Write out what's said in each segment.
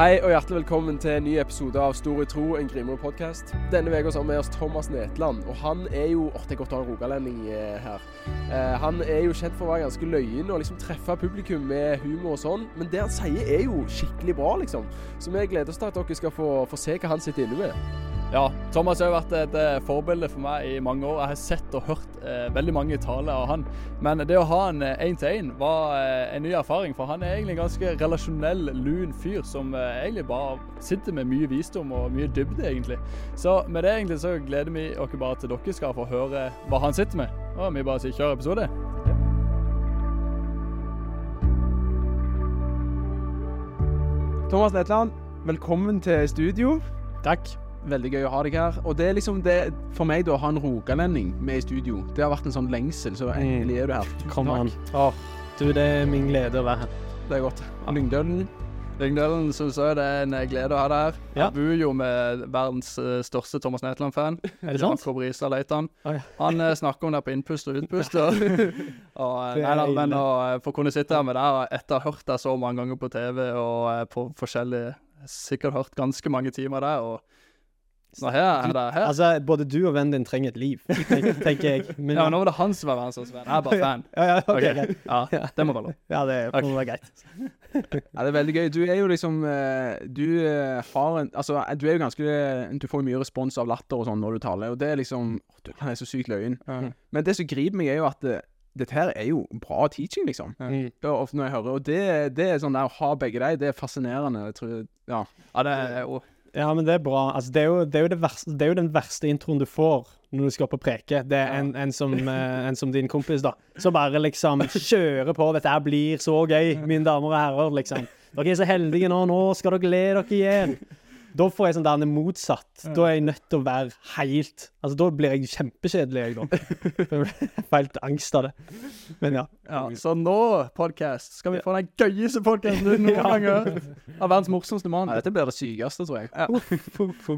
Hei og hjertelig velkommen til en ny episode av Stor i tro, en Grimrud-podkast. Denne uka har vi med oss Thomas Netland. og Han er jo åh, det er godt å ha en rogalending eh, her. Eh, han er jo kjent for å være ganske løyen og liksom treffe publikum med humor og sånn. Men det han sier er jo skikkelig bra, liksom. Så vi gleder oss til at dere skal få, få se hva han sitter inne med. Thomas har vært et eh, forbilde for meg i mange år. Jeg har sett og hørt eh, veldig mange taler av han. Men det å ha han én-til-én var eh, en ny erfaring, for han er egentlig en ganske relasjonell, lun fyr som eh, egentlig bare sitter med mye visdom og mye dybde, egentlig. Så med det egentlig så gleder vi oss bare til dere skal få høre hva han sitter med. Og vi bare sier kjør episode. Thomas Netland, velkommen til studio. Takk. Veldig gøy å ha deg her. Og det er liksom det, For meg, da, å ha en rogalending med i studio, det har vært en sånn lengsel. Så endelig er du her. Kom an. Oh, du, det er min glede å være her. Det er godt. Lyngdølen. Lyngdølen syns jeg det er en glede å ha deg her. Ja. Jeg bor jo med verdens eh, største Thomas Netland-fan. Er det sant? Jakob Risa Leitan. Oh, ja. Han eh, snakker om det på innpust og utpust. Og, og, eh, nei, da, men å eh, få kunne sitte her med deg etter å ha hørt deg så mange ganger på TV og eh, på forskjellige Sikkert hørt ganske mange timer der, og nå her her, her. Altså, både du og vennen din trenger et liv, tenker, tenker jeg. Men, Ja, nå var det han som var verdens venn. Jeg er bare fan. Ja, ja, ok, okay. greit. Ja, det må være lov. Ja, det må okay. være greit. Ja, det er veldig gøy. Du er jo liksom eh, Du eh, har en Altså, du er jo ganske Du får jo mye respons av latter og sånn når du taler, og det er liksom Du han er så sykt løyen. Men det som griper meg, er jo at eh, dette her er jo bra teaching, liksom. Mm. Det er ofte når jeg hører, og det, det er sånn der å ha begge de, det er fascinerende. Jeg tror, ja. Ja, det er jo Ja, men det er bra. Altså, det, er jo, det, er det, verste, det er jo den verste introen du får når du skal opp og preke. Det er en, en, som, eh, en som din kompis, da. Som bare liksom kjører på. Dette blir så gøy, mine damer og herrer, liksom. Dere er så heldige nå. Nå skal dere le dere igjen. Da får jeg sånn der motsatt. Da er jeg nødt til å være helt Altså, da blir jeg kjempekjedelig, jeg, da. Jeg får helt angst av det. Men ja. ja, Så nå, podcast, skal vi få den gøyeste podcasten du noen gang har hørt. Av verdens morsomste mann. ja, dette blir det sykeste, tror jeg. Ja. uff.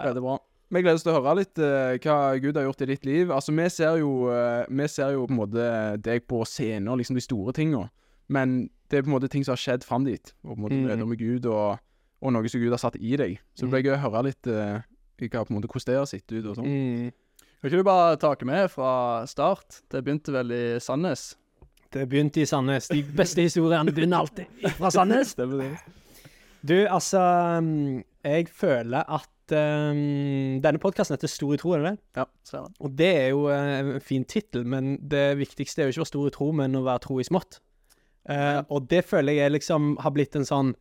Veldig bra. Vi gleder oss til å høre litt uh, hva Gud har gjort i ditt liv. Altså, Vi ser jo, uh, vi ser jo på en måte deg på scener, liksom de store tinga. Men det er på en måte ting som har skjedd fram dit. Og på en måte Mhm. møter med Gud, og, og noe som Gud har satt i deg. Så det blir gøy å høre litt uh, hva, på en måte, hvordan det har sett ut. og sånn. Mm. Kan ikke du bare take med fra start? Det begynte vel i Sandnes? Det begynte i Sandnes. De beste historiene begynner alltid fra Sandnes. Du, altså um, Jeg føler at um, denne podkasten heter Stor i tro, er det det? Ja, ser det. Og det er jo uh, en fin tittel, men det viktigste er jo ikke å være stor i tro, men å være tro i smått. Eh, og det føler jeg liksom har blitt en sånn,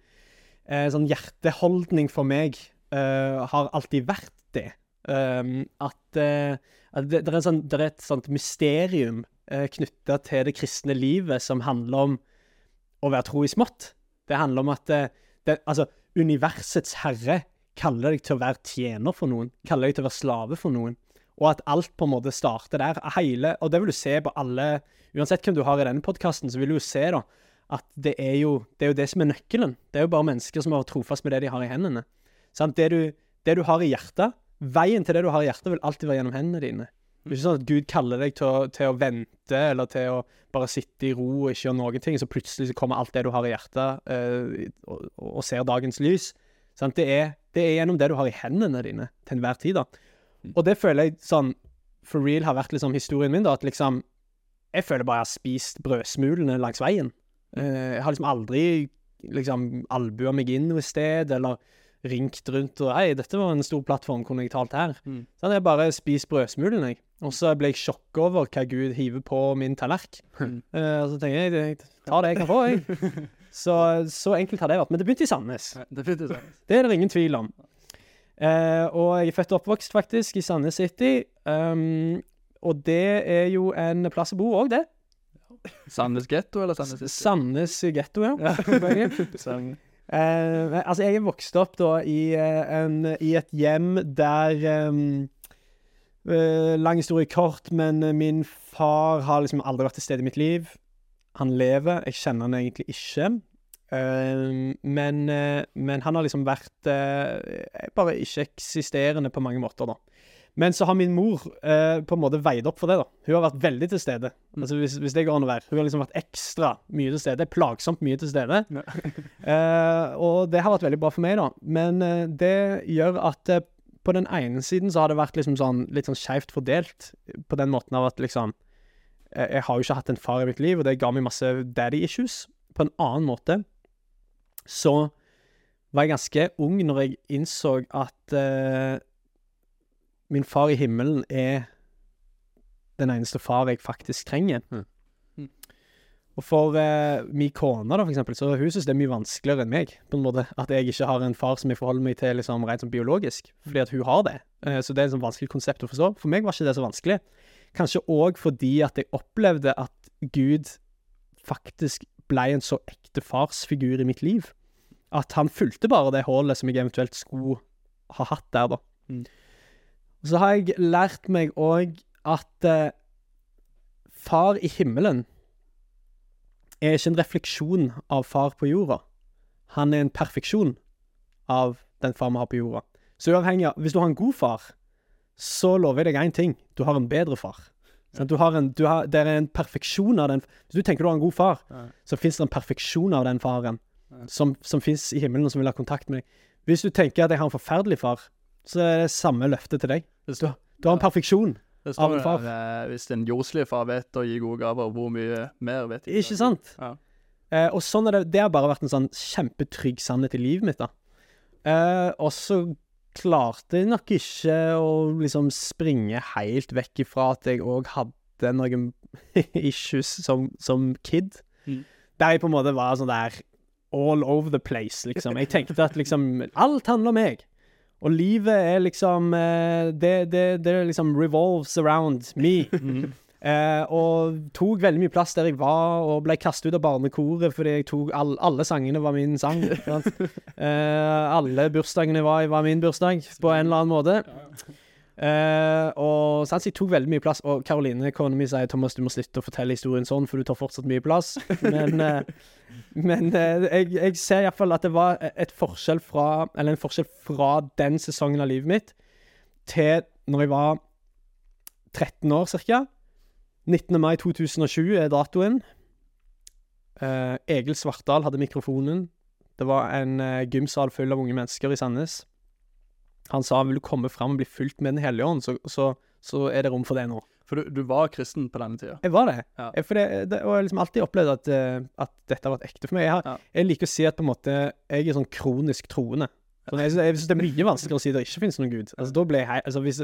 sånn hjerteholdning for meg. eh, har alltid vært det. Um, at, eh, at det, det, er sånn, det er et sånt mysterium uh, knytta til det kristne livet som handler om å være tro i smått. Det handler om at eh, det, altså, universets herre kaller deg til å være tjener for noen, kaller deg til å være slave for noen, og at alt på en måte starter der. Hele, og det vil du se på alle Uansett hvem du har i denne podkasten, så vil du jo se da at det er, jo, det er jo det som er nøkkelen. Det er jo bare mennesker som har trofast med det de har i hendene. Sant? Det, du, det du har i hjertet, veien til det du har i hjertet, vil alltid være gjennom hendene dine. Det er ikke sånn at Gud kaller deg til å, til å vente, eller til å bare sitte i ro og ikke gjøre noen ting, så plutselig så kommer alt det du har i hjertet, eh, og, og ser dagens lys. Sant? Det, er, det er gjennom det du har i hendene dine til enhver tid. da. Og det føler jeg sånn for real har vært liksom historien min, da, at liksom Jeg føler bare jeg har spist brødsmulene langs veien. Eh, jeg har liksom aldri liksom albua meg inn noe sted, eller ringt rundt og 'Hei, dette var en stor plattform, kunne jeg talt her? Mm. hadde jeg bare spist brødsmulene, jeg. Og så ble jeg sjokk over hva Gud hiver på min tallerken. Mm. Uh, så tenker jeg jeg tar det jeg kan få, jeg. Så, så enkelt har det vært. Men det begynte i Sandnes. Definitivt. Sandnes. Det er det ingen tvil om. Uh, og jeg er født og oppvokst, faktisk, i Sandnes City. Um, og det er jo en plass å bo òg, det. Sandnes getto eller Sandnes City? Sandnes getto, ja. Eh, altså, jeg er vokst opp da i, eh, en, i et hjem der um, uh, Lang historie kort, men eh, min far har liksom aldri vært til stede i mitt liv. Han lever, jeg kjenner han egentlig ikke. Uh, men, uh, men han har liksom vært bare ikke-eksisterende på mange måter, da. Men så har min mor eh, på en måte veid opp for det. da. Hun har vært veldig til stede. Mm. Altså hvis, hvis det går an å være. Hun har liksom vært ekstra mye til stede. Plagsomt mye til stede. Ja. Eh, og det har vært veldig bra for meg, da. Men eh, det gjør at eh, på den ene siden så har det vært liksom sånn litt sånn skeivt fordelt. På den måten av at liksom eh, Jeg har jo ikke hatt en far i mitt liv, og det ga meg masse daddy issues. På en annen måte så var jeg ganske ung når jeg innså at eh, min far i himmelen er den eneste far jeg faktisk trenger. Mm. Mm. Og for eh, min kone, da, for eksempel, så hun synes det er mye vanskeligere enn meg. på en måte, At jeg ikke har en far som jeg forholder meg til liksom, rent sånn biologisk, fordi at hun har det. Eh, så det er et sånn vanskelig konsept å forstå. For meg var ikke det så vanskelig. Kanskje òg fordi at jeg opplevde at Gud faktisk ble en så ekte farsfigur i mitt liv. At han fulgte bare det hullet som jeg eventuelt skulle ha hatt der, da. Mm. Så har jeg lært meg òg at eh, far i himmelen er ikke en refleksjon av far på jorda. Han er en perfeksjon av den far vi har på jorda. Så uavhengig av Hvis du har en god far, så lover jeg deg én ting. Du har en bedre far. Sant? Du har en, du har, det er en perfeksjon av den Hvis du tenker du har en god far, Ja. så fins det en perfeksjon av den faren Ja. som, som fins i himmelen, og som vil ha kontakt med deg. Hvis du tenker at jeg har en forferdelig far, så er det samme løftet til deg. Du, Du har en perfeksjon. det av en far. Det, eh, hvis en jordslig far vet å gi gode gaver, hvor mye mer vet ikke Ikke sant? Ja. Eh, og sånn er det. Det har bare vært en sånn kjempetrygg sannhet i livet mitt, da. Eh, og så klarte jeg nok ikke å liksom springe helt vekk ifra at jeg òg hadde noen issues som, som kid. Mm. Der jeg på en måte var sånn der all over the place, liksom. Jeg tenkte at liksom Alt handler om meg. Og livet er liksom eh, det, det, det liksom revolves around me. Mm. Eh, og tok veldig mye plass der jeg var, og ble kastet ut av barnekoret fordi jeg tok all, alle sangene var min sang. Eh, alle bursdagene var, var min bursdag, på en eller annen måte. Eh, og jeg tok veldig mye plass. Og Karoline, kona mi, sier Thomas, du må slutte å fortelle historien sånn, for du tar fortsatt mye plass. Men, uh, men uh, jeg, jeg ser iallfall at det var et forskjell fra, eller en forskjell fra den sesongen av livet mitt til når jeg var 13 år ca. 19. mai 2020 er datoen. Egil Svartdal hadde mikrofonen. Det var en gymsal full av unge mennesker i Sandnes. Han sa vil du komme fram og bli fulgt med Den hellige ånd, så, så, så er det rom for det nå. For du, du var kristen på denne tida. Jeg var det. Ja. Jeg, det, det og jeg har liksom alltid opplevd at, eh, at dette har vært ekte for meg. Jeg, har, Ja. jeg liker å si at på en måte jeg er sånn kronisk troende. Sånn, jeg, synes det er mye vanskeligere å si at det ikke finnes noen gud. Altså, da ble jeg, altså, hvis,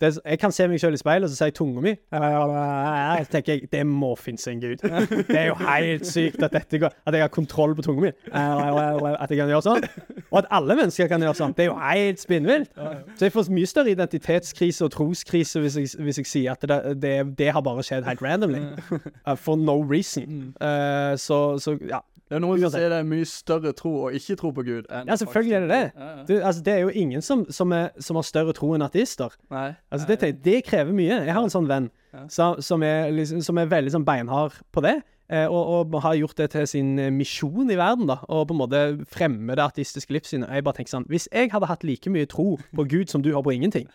det, jeg kan se meg selv i speilet, og så sier jeg tunga mi. Så tenker jeg det må finnes en gud. Det er jo helt sykt at, går, at jeg har kontroll på tunga mi. At jeg kan gjøre sånn. Og at alle mennesker kan gjøre sånn. Det er jo helt spinnvilt. Så jeg får mye større identitetskrise og troskrise hvis jeg, hvis jeg sier at det, det, det har bare skjedd helt randomly. Uh, for no reason. Uh, så, så ja. Det er noen som sier det er mye større tro å ikke tro på Gud. Ja, selvfølgelig er det det. Du, altså, det er jo ingen som, som, er, som har større tro enn ateister. Nei. Altså, det, det krever mye. Jeg har en sånn venn som, som, er, liksom, som er veldig sånn beinhard på det. eh, Og, og har gjort det til sin eh, misjon i verden, da. Og på en måte fremme det artistiske livssynet. Jeg bare tenker sånn Hvis jeg hadde hatt like mye tro på Gud som du har på ingenting,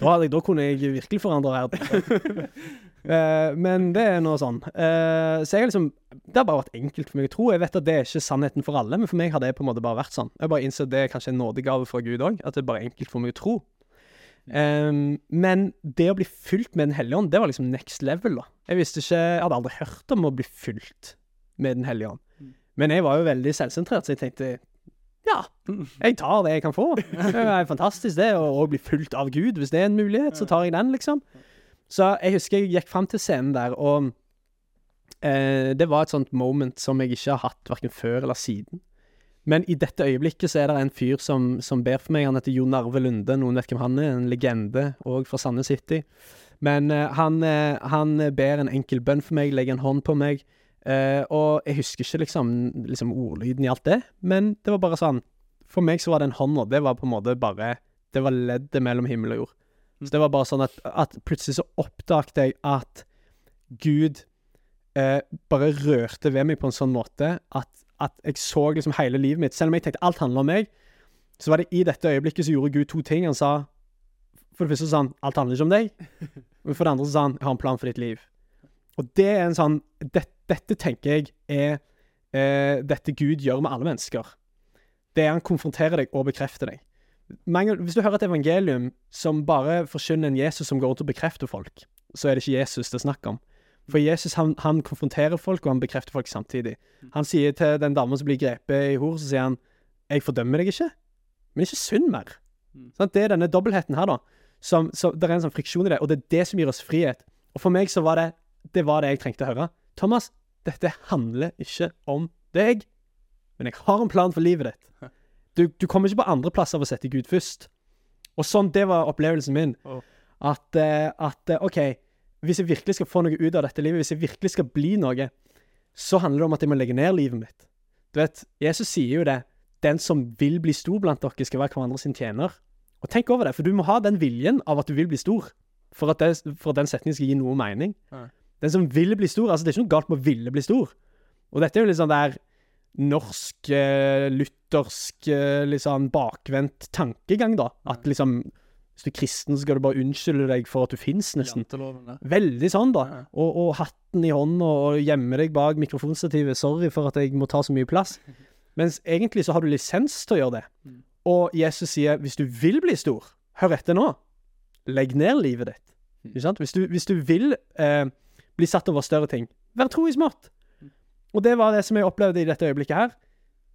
da, jeg, da kunne jeg virkelig forandre verden. Eh, men det er nå sånn. Så jeg liksom Det har bare vært enkelt for meg å tro. Jeg vet at det er ikke sannheten for alle, men for meg har det på en måte bare vært sånn. Jeg bare innser at det er kanskje en nådegave fra Gud òg, at det er bare enkelt for meg å tro. Ehm, men det å bli fulgt med Den hellige ånd, det var liksom next level, da. Jeg visste ikke Jeg hadde aldri hørt om å bli fulgt med Den hellige ånd. Mm. Men jeg var jo veldig selvsentrert, så jeg tenkte ja, jeg tar det jeg kan få. Det er fantastisk, det, å å bli fulgt av Gud. Hvis det er en mulighet, så tar jeg den, liksom. Så jeg husker jeg gikk fram til scenen der, og eh, det var et sånt moment som jeg ikke har hatt verken før eller siden. Men i dette øyeblikket så er det en fyr som, som ber for meg. Han heter Jon Arve Lunde. Noen vet hvem han er? En legende, òg fra Sandnes City. Men uh, han, uh, han ber en enkel bønn for meg, legger en hånd på meg. Uh, og jeg husker ikke liksom, liksom ordlyden i alt det, men det var bare sånn For meg så var den hånda, det var på en måte bare Det var leddet mellom himmel og jord. Så det var bare sånn at, at plutselig så oppdaget jeg at Gud bare rørte ved meg på en sånn måte at, at jeg så liksom hele livet mitt Selv om jeg tenkte alt handler om meg, så var det i dette øyeblikket så gjorde Gud to ting. Han sa For det første så sa han alt handler ikke om deg. Men for det andre så sa han jeg har en plan for ditt liv. Og det er en sånn det, Dette tenker jeg er eh, dette Gud gjør med alle mennesker. Det er han konfronterer deg og bekrefter deg. Mange, hvis du hører et evangelium som bare forkynner en Jesus som går rundt og bekrefter folk, så er det ikke Jesus det er snakk om. For Jesus han, han konfronterer folk, og han bekrefter folk samtidig. Han sier til den damen som blir grepet i hor, så sier han 'Jeg fordømmer deg ikke, men ikke synd mer'. Mm. Sånn, Det er denne dobbeltheten her, da. Som, så det er en sånn friksjon i det, og det er det som gir oss frihet. Og for meg så var det det var det jeg trengte å høre. Thomas, dette handler ikke om deg, men jeg har en plan for livet ditt. Du, du kommer ikke på andreplass av å sette Gud først. Og sånn, det var opplevelsen min. At, eh, at eh, OK, hvis jeg virkelig skal få noe ut av dette livet, hvis jeg virkelig skal bli noe, så handler det om at jeg må legge ned livet mitt. Du vet, Jesus sier jo det. Den som vil bli stor blant dere, skal være hverandre sin tjener. Og tenk over det, for du må ha den viljen av at du vil bli stor, for at, det, for at den setningen skal gi noe mening. Ja. Den som vil bli stor Altså, det er ikke noe galt med å ville bli stor. Og dette er jo litt sånn der norsk, eh, luthersk, sånn bakvendt tankegang, da. At liksom Hvis du er kristen, så skal du bare unnskylde deg for at du fins, nesten. Janteloven. Veldig sånn, da. Og, og hatten i hånda og gjemme deg bak mikrofonstativet. Sorry for at jeg må ta så mye plass. Mens egentlig så har du lisens til å gjøre det. Mm. Og Jesus sier hvis du vil bli stor, hør etter nå, legg ned livet ditt. Mm. Hvis du, hvis du vil eh, bli satt over større ting, vær tro i smått. Mm. Og det var det som jeg opplevde i dette øyeblikket her.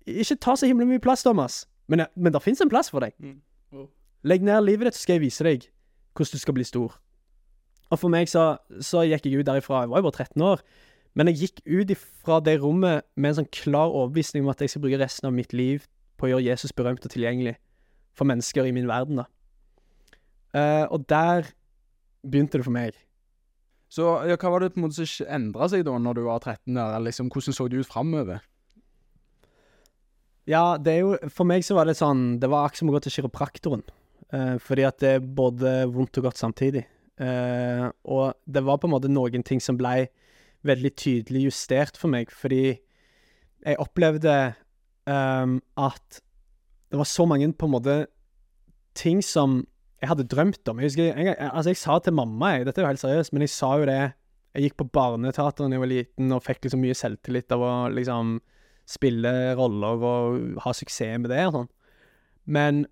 Ikke ta så himla mye plass, Thomas. Men, men det fins en plass for deg. Mm. Legg ned livet ditt, så skal jeg vise deg hvordan du skal bli stor. Og for meg så, så gikk jeg ut derifra, jeg var jo bare 13 år, men jeg gikk ut fra det rommet med en sånn klar overbevisning om at jeg skal bruke resten av mitt liv på å gjøre Jesus berømt og tilgjengelig for mennesker i min verden, da. Uh, og der begynte det for meg. Så ja, hva var det på en måte som endra seg da når du var 13 der? eller Liksom, hvordan så det ut framover? Ja, det er jo For meg så var det sånn Det var akkurat som å gå til kiropraktoren. Eh, fordi at det er både vondt og godt samtidig. Eh, og det var på en måte noen ting som blei veldig tydelig justert for meg, fordi jeg opplevde um, at det var så mange på en måte ting som jeg hadde drømt om. Jeg husker, jeg, jeg, altså jeg sa til mamma, jeg, dette er jo helt seriøst, men jeg sa jo det Jeg gikk på barneteater da jeg var liten og fikk liksom mye selvtillit av å liksom spille roller og ha suksess med det og sånn. Men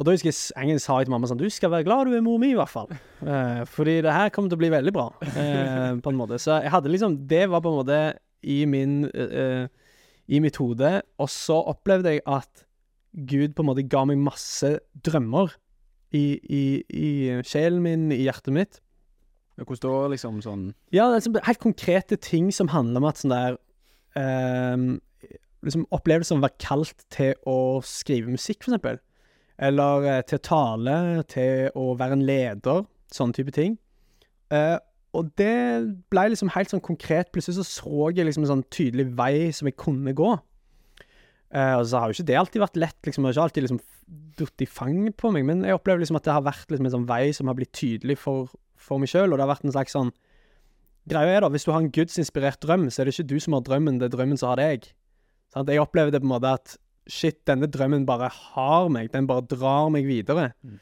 Og da husker jeg Engen en sa til mamma sånn Du skal være glad du er mor mi, i hvert fall. Eh, fordi det her kommer til å bli veldig bra, eh, på en måte. Så jeg hadde liksom Det var på en måte i min eh, I mitt hode. Og så opplevde jeg at Gud på en måte ga meg masse drømmer i, i, i sjelen min, i hjertet mitt. Hvordan da, liksom sånn Ja, det liksom helt konkrete ting som handler om at sånn der ehm, Liksom opplevelsen av å være kalt til å skrive musikk, for eksempel. Eller eh, til å tale, til å være en leder. Sånne type ting. Eh, og det ble liksom helt sånn konkret. Plutselig så så jeg liksom en sånn tydelig vei som jeg kunne gå. Eh, og så har jo ikke det alltid vært lett, liksom. Det har ikke alltid liksom falt i fang på meg, men jeg opplever liksom at det har vært liksom en sånn vei som har blitt tydelig for, for meg sjøl, og det har vært en slags sånn Greia er da, hvis du har en gudsinspirert drøm, så er det ikke du som har drømmen, det er drømmen som har deg. Sant? Jeg det på en måte at shit, denne drømmen bare har meg, den bare drar meg videre. Mm.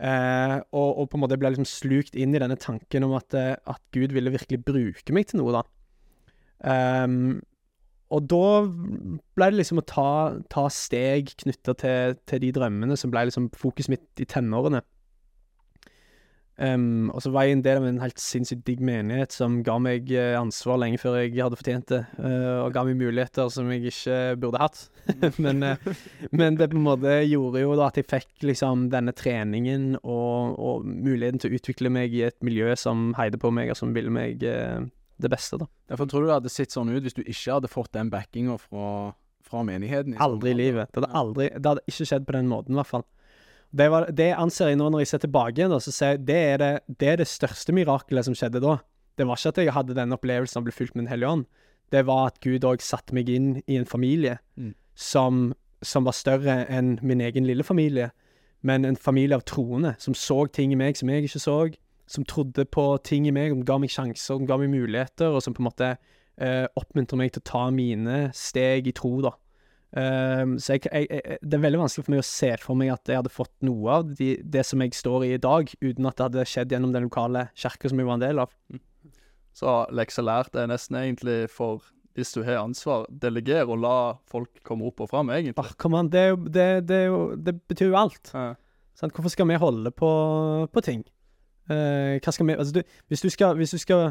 Eh, og, og på en måte ble liksom slukt inn i denne tanken om at, eh, at Gud ville virkelig bruke meg til noe, da. Um, og da ble det liksom å ta, ta steg knytta til, til de drømmene som ble liksom fokuset mitt i tenårene. Og så var jeg en del av en helt sinnssykt digg menighet som ga meg eh, ansvar lenge før jeg hadde fortjent det, eh, og ga meg muligheter som jeg ikke burde hatt. men, eh, men det på en måte gjorde jo da at jeg fikk liksom denne treningen og, og muligheten til å utvikle meg i et miljø som heide på meg, og som ville meg det beste, da. Derfor tror du det hadde sett sånn ut hvis du ikke hadde fått den backinga fra, fra menigheten? Aldri i livet. Det hadde aldri Det hadde ikke skjedd på den måten, i hvert fall. Det, var, det anser jeg nå når jeg ser tilbake igjen, så ser jeg det er det, det er det største mirakelet som skjedde da. Det var ikke at jeg hadde den opplevelsen av å bli fulgt med Den hellige ånd. Det var at Gud òg satte meg inn i en familie Mm. som, som var større enn min egen lille familie. Men en familie av troende som så ting i meg som jeg ikke så. Som trodde på ting i meg, som ga meg sjanser, som ga meg muligheter, og som på en måte eh, oppmuntrer meg til å ta mine steg i tro, da. Ehm, så jeg, jeg, jeg, det er veldig vanskelig for meg å se for meg at jeg hadde fått noe av de, det som jeg står i i dag, uten at det hadde skjedd gjennom den lokale kirka som jeg var en del av. Så lekser lært er nesten egentlig for hvis du har ansvar, deleger og la folk komme opp og fram, egentlig. Ah, kom an, det, det, det, det betyr jo alt. Ja. Sant? Hvorfor skal vi holde på, på ting? Uh, hva skal vi Altså, du, hvis du skal, hvis du skal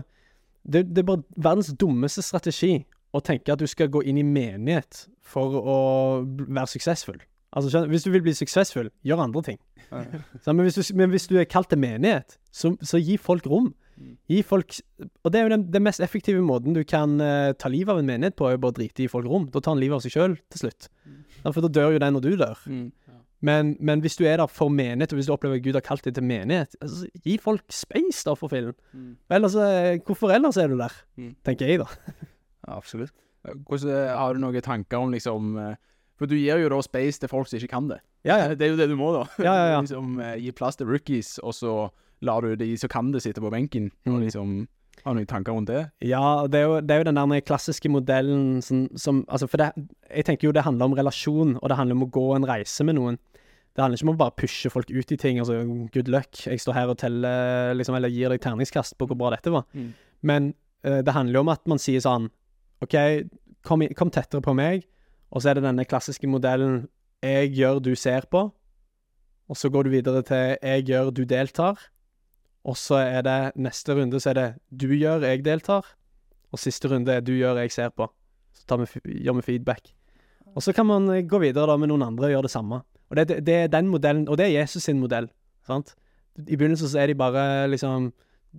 det, det er bare verdens dummeste strategi å tenke at du skal gå inn i menighet for å være suksessfull. Altså, skjønner, Hvis du vil bli suksessfull, gjør andre ting. Ja. Sant? Men, hvis du, men hvis du er kalt til menighet, så, så gi folk rom. Mm. Gi folk Og det er jo den, den mest effektive måten du kan uh, ta livet av en menighet på, er jo bare å drite i folk rom. Da tar han livet av seg sjøl til slutt. Sant? For da dør jo den når du dør. Mm. Men, men hvis du er der for menighet, og hvis du opplever at Gud har kalt deg til menighet, altså, gi folk space, da, for fillen. Mm. Ellers, eh, hvorfor ellers er du der? Mm. Tenker jeg, da. Absolutt. Hvordan eh, Har du noen tanker om liksom eh, For du gir jo da space til folk som ikke kan det. Ja, ja. Det er jo det du må, da. Ja, ja, ja. liksom eh, Gi plass til rookies, og så lar du de som kan det, sitte på benken. Og Mm. liksom Har du noen tanker rundt det? Ja, det er jo, det er jo den der klassiske modellen som, som Altså, for det Jeg tenker jo det handler om relasjon, og det handler om å gå en reise med noen. Det handler ikke om å bare pushe folk ut i ting. Altså, good luck. Jeg står her og teller, liksom, eller gir deg terningskast på hvor bra dette var. Mm. Men eh, det handler jo om at man sier sånn OK, kom, kom tettere på meg. Og så er det denne klassiske modellen jeg gjør, du ser på. Og så går du videre til jeg gjør, du deltar. Og så er det neste runde så er det du gjør, jeg deltar. Og siste runde er du gjør, jeg ser på. Så vi, gjør vi feedback. Og så kan man eh, gå videre da med noen andre og gjøre det samme. Og det, det, det er den modellen, og det er Jesus sin modell. sant? I begynnelsen så er de bare liksom,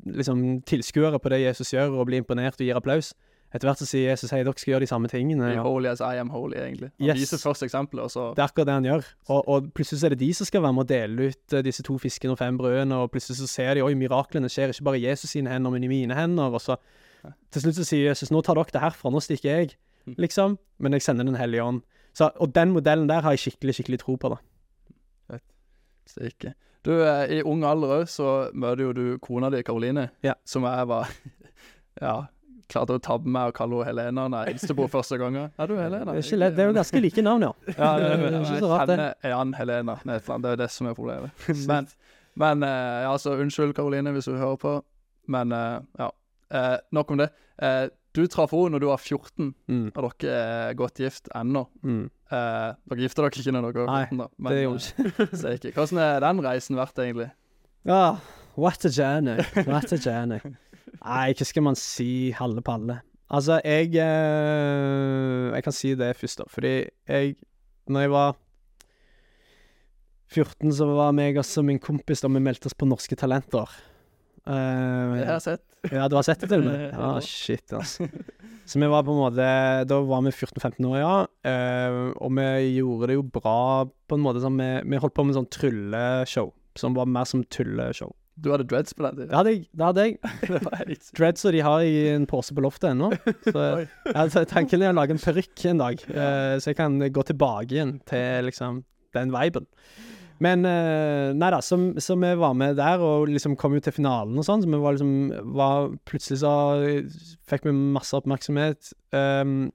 liksom tilskuere på det Jesus gjør, og blir imponert og gir applaus. Etter hvert så sier Jesus hei, dere skal gjøre de samme tingene. Be holy as I am holy, egentlig. Han Yes. viser først eksempelet, og så det er akkurat det han gjør. Og, og plutselig så er det de som skal være med å dele ut eh, disse to fiskene og fem brødene, og plutselig så ser de oi, miraklene skjer ikke bare i Jesus sine hender, men i mine hender. Og så til slutt så sier Jesus nå tar dere det herfra, nå stikker jeg, Mm. liksom. Men jeg sender Den hellige ånd. Så, og den modellen der har jeg skikkelig, skikkelig tro på, da. Stikke. Du, eh, i ung alder òg, så møter jo du kona di, Karoline, Ja. som jeg var Ja, klarte å tabbe meg og kalle henne Helena når jeg hilste på henne første gangen. Er du er Helena. Det er, det er jo ganske like navn, ja. Ja, det, Det er ikke så rart, det. Jeg kjenner Helena. Det er det som er problemet. Men, men eh, ja, altså, unnskyld, Karoline, hvis du hører på. Men eh, ja. Eh, nok om det. Du traff henne når du var 14, Mm, og dere er godt gift ennå. mm. Eh, dere gifter dere ikke når dere er 14, da. Men, det gjorde er ikke. Hvordan er den reisen vært, egentlig? Ja, what a journey. What a journey. Nei, hva skal man si, halve palle? Altså, jeg eh, Jeg kan si det først, da. Fordi jeg Når jeg var 14, så var meg og min kompis da vi meldte oss på Norske Talenter. Uh, jeg har sett. ja, du har sett det til og med? Ja. ah, shit, altså. Så vi var på en måte Da var vi 14-15 år, ja. Uh, og vi gjorde det jo bra på en måte. Sånn, vi, vi holdt på med sånn trylleshow, som var mer som tulleshow. Du hadde dreads på den tiden? Det hadde jeg. Det hadde jeg. Det var helt sykt. Dreads og de har jeg i en pose på loftet ennå. Så altså, tanken er å lage en parykk en dag, uh, så jeg kan gå tilbake igjen til liksom den viben. Men uh, nei da, så, så vi var med der og liksom kom jo til finalen og sånn, så vi var liksom var, Plutselig så fikk vi masse oppmerksomhet, um,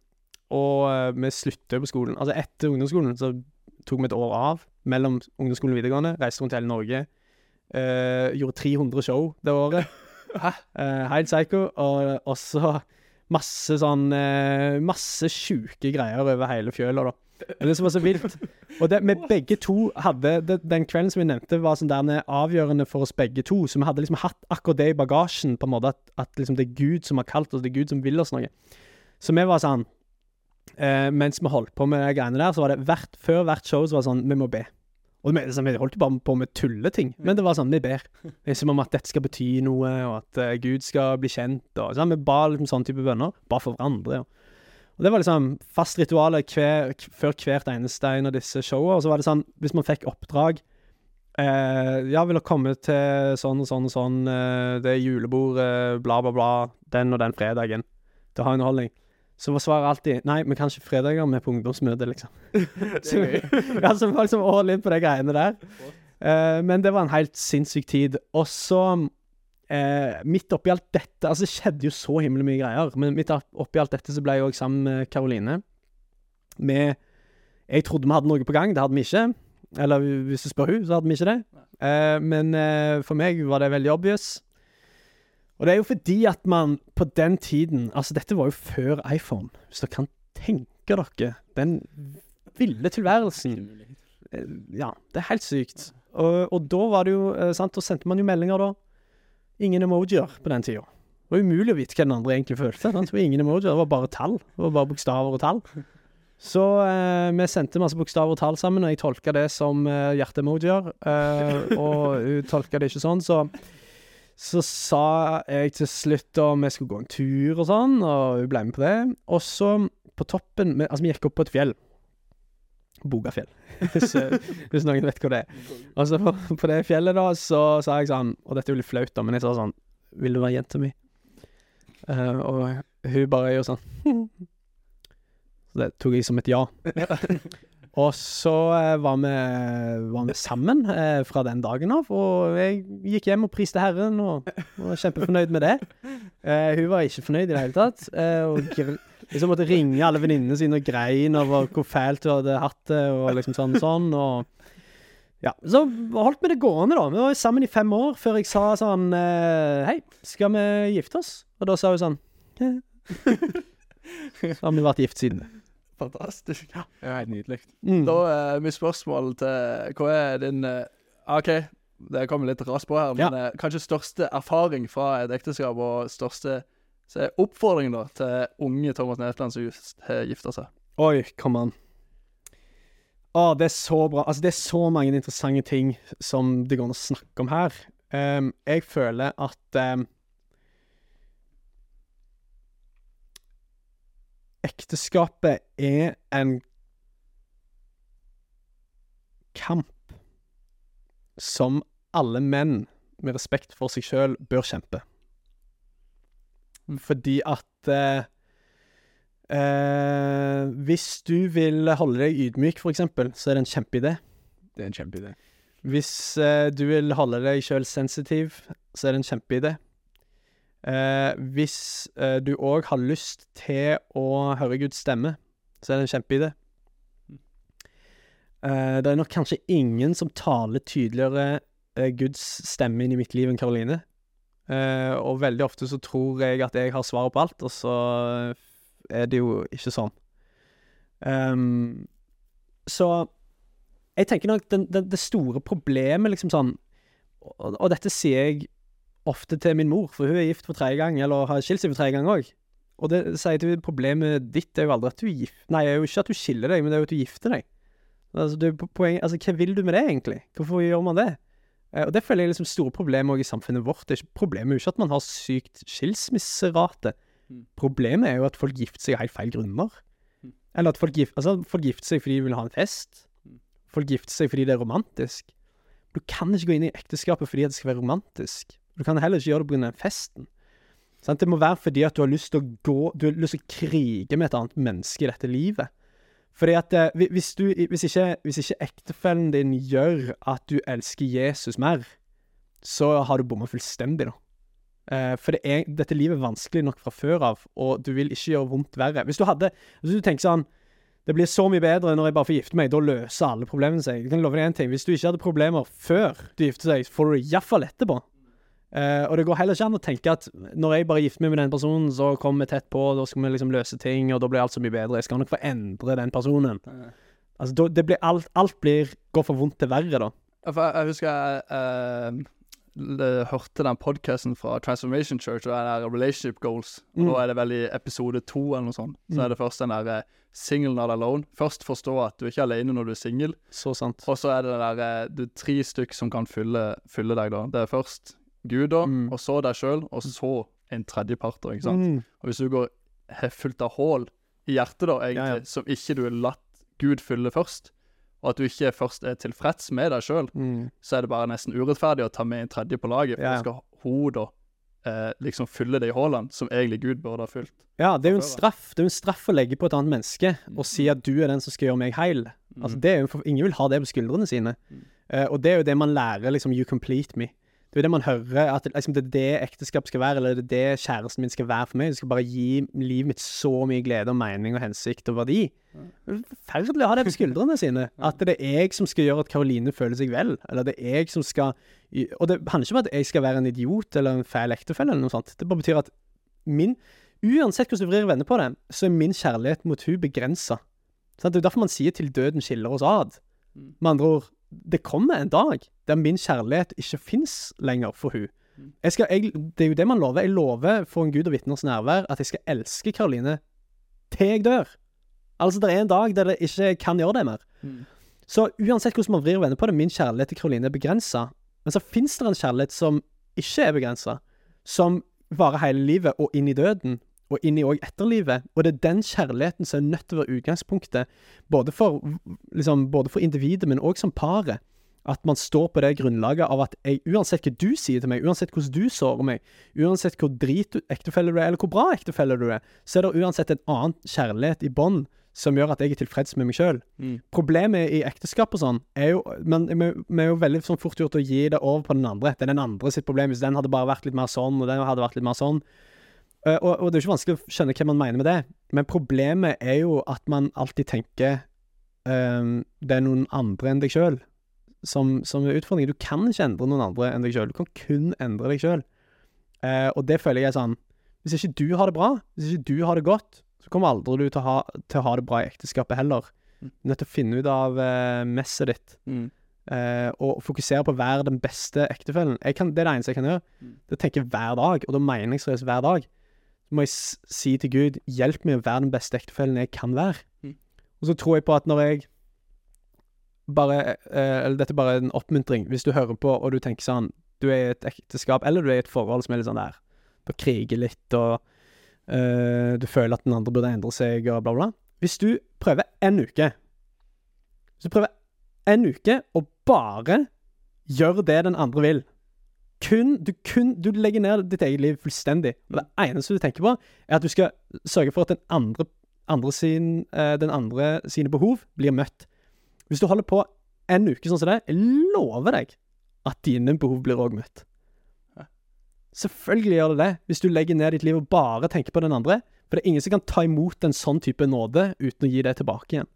og eh, vi slutta på skolen. Altså etter ungdomsskolen så tok vi et år av mellom ungdomsskolen og videregående, reiste rundt i hele Norge. Eh, gjorde 300 show det året. Hæ? Uh, helt psycho. Og også masse sånn uh, Masse sjuke greier over hele fjøla, da. Det som var så vilt. Og det, vi begge to hadde det, Den kvelden som vi nevnte, var sånn der avgjørende for oss begge to. Så vi hadde liksom hatt akkurat det i bagasjen, på en måte, at, at liksom det er Gud som har kalt oss, det er Gud som vil oss noe. Så vi var sånn eh, Mens vi holdt på med de greiene der, så var det hvert, før hvert show så var det sånn Vi må be. Og så vi holdt bare på med tulleting, men det var sånn, vi ber. Liksom om at dette skal bety noe, og at uh, Gud skal bli kjent. Og, sånn, vi ba liksom sånn type bønner, bare for hverandre. Og, og det var liksom fast ritual hver, før hvert eneste en av disse showene. Og så var det sånn, hvis man fikk oppdrag eh, Ja, vil dere komme til sånn og sånn og sånn, eh, det er julebord, eh, bla, bla, bla, den og den fredagen, til å ha underholdning. Så var svaret alltid Nei, vi kan ikke fredager, er på ungdomsmøte, liksom. Så, ja, så var liksom all in på de greiene der. Uh, men det var en helt sinnssyk tid. Og så, eh, midt oppi alt dette Altså, det skjedde jo så himmelig mye greier, men midt oppi alt dette så ble jeg òg sammen med Karoline. Med Jeg trodde vi hadde noe på gang, det hadde vi ikke. Eller hvis du spør hun, så hadde vi ikke det. Eh, men for meg var det veldig obvious. Og det er jo fordi at man på den tiden Altså, dette var jo før iPhone, hvis dere kan tenke dere den ville tilværelsen. Ja, det er helt sykt. Og, og da var det jo eh, sant, og sendte man jo meldinger, da. Ingen emojier på den tida. Det var umulig å vite hva den andre egentlig følte. Sant? Det var ingen emojier, det var bare tall. Det var bare bokstaver og tall. Så eh, vi sendte masse bokstaver og tall sammen, og jeg tolka det som eh, hjerteemojier. Eh, og hun tolka det ikke sånn, så så sa jeg til slutt om vi skulle gå en tur og sånn, og hun ble med på det. Og så på toppen vi- Altså, vi gikk opp på et fjell. Bogafjell, hvis, eh, hvis noen vet hvor det er. Og så på, på det fjellet, da, så sa jeg sånn Og dette er jo litt flaut, da, men jeg sa sånn Vil du være jenta mi? Uh, og hun bare gjorde sånn Så det tok jeg som et ja. Og så eh, var, vi, var vi sammen eh, fra den dagen av, og jeg gikk hjem og priste Herren, og var kjempefornøyd med det. Eh, hun var ikke fornøyd i det hele tatt. Eh, og liksom måtte ringe alle venninnene sine og grein over hvor fælt hun hadde hatt det, og liksom sånn sånn, og ja, Så holdt vi det gående, da. Vi var sammen i fem år før jeg sa sånn eh, Hei, skal vi gifte oss? Og da sa hun sånn Så har vi vært gift siden. Fantastisk. Ja, Det er helt nydelig. Mm. Da er mitt spørsmål til Hva er din eh, OK, det kommer litt raskt på her, men Ja. eh, kanskje største erfaring fra et ekteskap, og største så oppfordring da til unge Thomas Netland som just har gifta seg? Oi, kom an. Å, det er så bra. Altså, det er så mange interessante ting som det går an å snakke om her. Um, jeg føler at ehm, Ekteskapet er en kamp som alle menn med respekt for seg sjøl bør kjempe. Fordi at eh, Eh, hvis du vil holde deg ydmyk, for eksempel, så er det en kjempeidé. Det er en kjempeidé. Hvis eh, du vil holde deg sjøl sensitiv, så er det en kjempeidé. Eh, hvis eh, du òg har lyst til å høre Guds stemme, så er det en kjempeidé. Eh, det er nok kanskje ingen som taler tydeligere eh, Guds stemme inn i mitt liv enn Karoline. Eh, og veldig ofte så tror jeg at jeg har svaret på alt, og så er det jo ikke sånn. Um, så jeg tenker nok den, den, det store problemet, liksom sånn og, og dette sier jeg ofte til min mor, for hun er gift for tredje gang, eller har skilt seg for tredje gang òg. Og det sier til problemet ditt er jo aldri at du er gift Nei, det er jo ikke at du skiller deg, men det er jo at du gifter deg. Altså, det er altså, hva vil du med det, egentlig? Hvorfor gjør man det? Eh, og det føler jeg er liksom store problemer i samfunnet vårt. Det er ikke, problemet er jo ikke at man har sykt skilsmisserate. Mm. Problemet er jo at folk gifter seg av helt feil grunner. Mm. Eller at folk, gif altså, folk gifter seg fordi de vil ha en fest. Mm. Folk gifter seg fordi det er romantisk. Du kan ikke gå inn i ekteskapet fordi det skal være romantisk. Du kan heller ikke gjøre det pga. festen. Sant? Det må være fordi at du har lyst til å gå Du har lyst til å krige med et annet menneske i dette livet. Fordi at eh, hvis, du, hvis, ikke, hvis ikke ektefellen din gjør at du elsker Jesus mer, så har du bomma fullstendig, da. Eh, for det er, dette livet er vanskelig nok fra før av, og du vil ikke gjøre vondt verre. Hvis du hadde Hvis du tenker sånn Det blir så mye bedre når jeg bare får gifte meg, da løser alle problemene seg. Jeg kan love deg en ting. Hvis du ikke hadde problemer før du gifter deg, får du det iallfall etterpå. Eh, og det går heller ikke an å tenke at når jeg bare gifter meg med den personen, så kommer vi tett på, da skal vi liksom løse ting, og da blir alt så mye bedre. Jeg skal nok få endre den personen. Altså, da, det blir alt, alt blir, går for vondt til verre, da. Jeg, husker jeg uh, hørte den podcasten fra Transformation Church, og den der Relationship Goals. Og Mm. Da er det vel i episode to eller noe sånt. Så Mm. er det først den der eh, single not alone. Først forstå at du er ikke alene når du er singel. Så sant. Og så er det den der Du er tre stykk som kan fylle, fylle deg, da. Det er først Gud, da, Mm. og så deg sjøl, og så en tredjepart. ikke sant. Mm. Og hvis du går fullt av hull i hjertet, da, egentlig, Ja, ja. som ikke du har latt Gud fylle først, og at du ikke først er tilfreds med deg sjøl, Mm. så er det bare nesten urettferdig å ta med en tredje på laget, for Ja, skal hun da eh, liksom fylle de hullene som egentlig Gud burde ha fylt. Ja, det er jo en straff. Det er jo en straff å legge på et annet menneske og si at du er den som skal gjøre meg heil. Altså, Mm. det er jo, ingen vil ha det på skuldrene sine. Mm. Eh, og det er jo det man lærer, liksom, you complete me. Det er jo det man hører, at liksom, det er det ekteskap skal være, eller det er det kjæresten min skal være for meg. Det skal bare gi livet mitt så mye glede og mening og hensikt og verdi. Det er Forferdelig å ha det på skuldrene sine. At det er jeg som skal gjøre at Karoline føler seg vel. Eller det er jeg som skal Og det handler ikke om at jeg skal være en idiot eller en feil ektefelle eller noe sånt. Det bare betyr at min Uansett hvordan du vrir og vender på det, så er min kjærlighet mot hun begrensa. Det er derfor man sier 'til døden skiller oss ad'. Mm. Med andre ord, det kommer en dag der min kjærlighet ikke fins lenger for hun. Mm. Jeg skal, jeg, det er jo det man lover. Jeg lover for en gud og vitners nærvær at jeg skal elske Karoline til jeg dør. Altså, det er en dag der det ikke kan gjøre det mer. Mm. Så uansett hvordan man vrir og vender på det, min kjærlighet til Karoline er begrensa. Men så fins det en kjærlighet som ikke er begrensa, som varer hele livet og inn i døden, og inn i òg etterlivet. Og det er den kjærligheten som er nødt til å være utgangspunktet, både for, liksom, både for individet, men òg som paret. At man står på det grunnlaget av at jeg, uansett hva du sier til meg, uansett hvordan du sårer meg, uansett hvor drit ektefelle du er, eller hvor bra ektefelle du er, så er det uansett en annen kjærlighet i bånd som gjør at jeg er tilfreds med meg sjøl. Mm. Problemet i ekteskap og sånn er jo Men vi er jo veldig sånn fort gjort å gi det over på den andre. Det er den andre sitt problem. Hvis den hadde bare vært litt mer sånn, og den hadde vært litt mer sånn. Eh, og, og det er jo ikke vanskelig å skjønne hva man mener med det. Men problemet er jo at man alltid tenker um, det er noen andre enn deg sjøl som, som er utfordringen. Du kan ikke endre noen andre enn deg sjøl. Du kan kun endre deg sjøl. og det føler jeg er sånn Hvis ikke du har det bra, hvis ikke du har det godt, så kommer aldri du til å ha, til å ha det bra i ekteskapet heller. Mm. Du er nødt til å finne ut av uh, messet ditt. Mm. Uh, og fokusere på å være den beste ektefellen. Kan, det er det eneste jeg kan gjøre. Mm. Det tenker jeg hver dag, og da seriøst hver dag. Må jeg si til Gud, hjelp meg å være den beste ektefellen jeg kan være. Mm. Og så tror jeg på at når jeg bare eh, Eller dette er bare en oppmuntring. Hvis du hører på og du tenker sånn Du er i et ekteskap, eller du er i et forhold som er litt sånn der Du kriger litt, og eh, du føler at den andre burde endre seg, og bla, bla. Hvis du prøver en uke Hvis du prøver en uke og bare gjør det den andre vil kun, du, kun, du legger ned ditt eget liv fullstendig. Og det eneste du tenker på, er at du skal sørge for at den andre, andre, sin, eh, den andre sine behov blir møtt. Hvis du holder på en uke sånn som det, jeg lover deg at dine behov blir òg møtt. Selvfølgelig gjør det det, hvis du legger ned ditt liv og bare tenker på den andre. For det er ingen som kan ta imot en sånn type nåde uten å gi det tilbake igjen.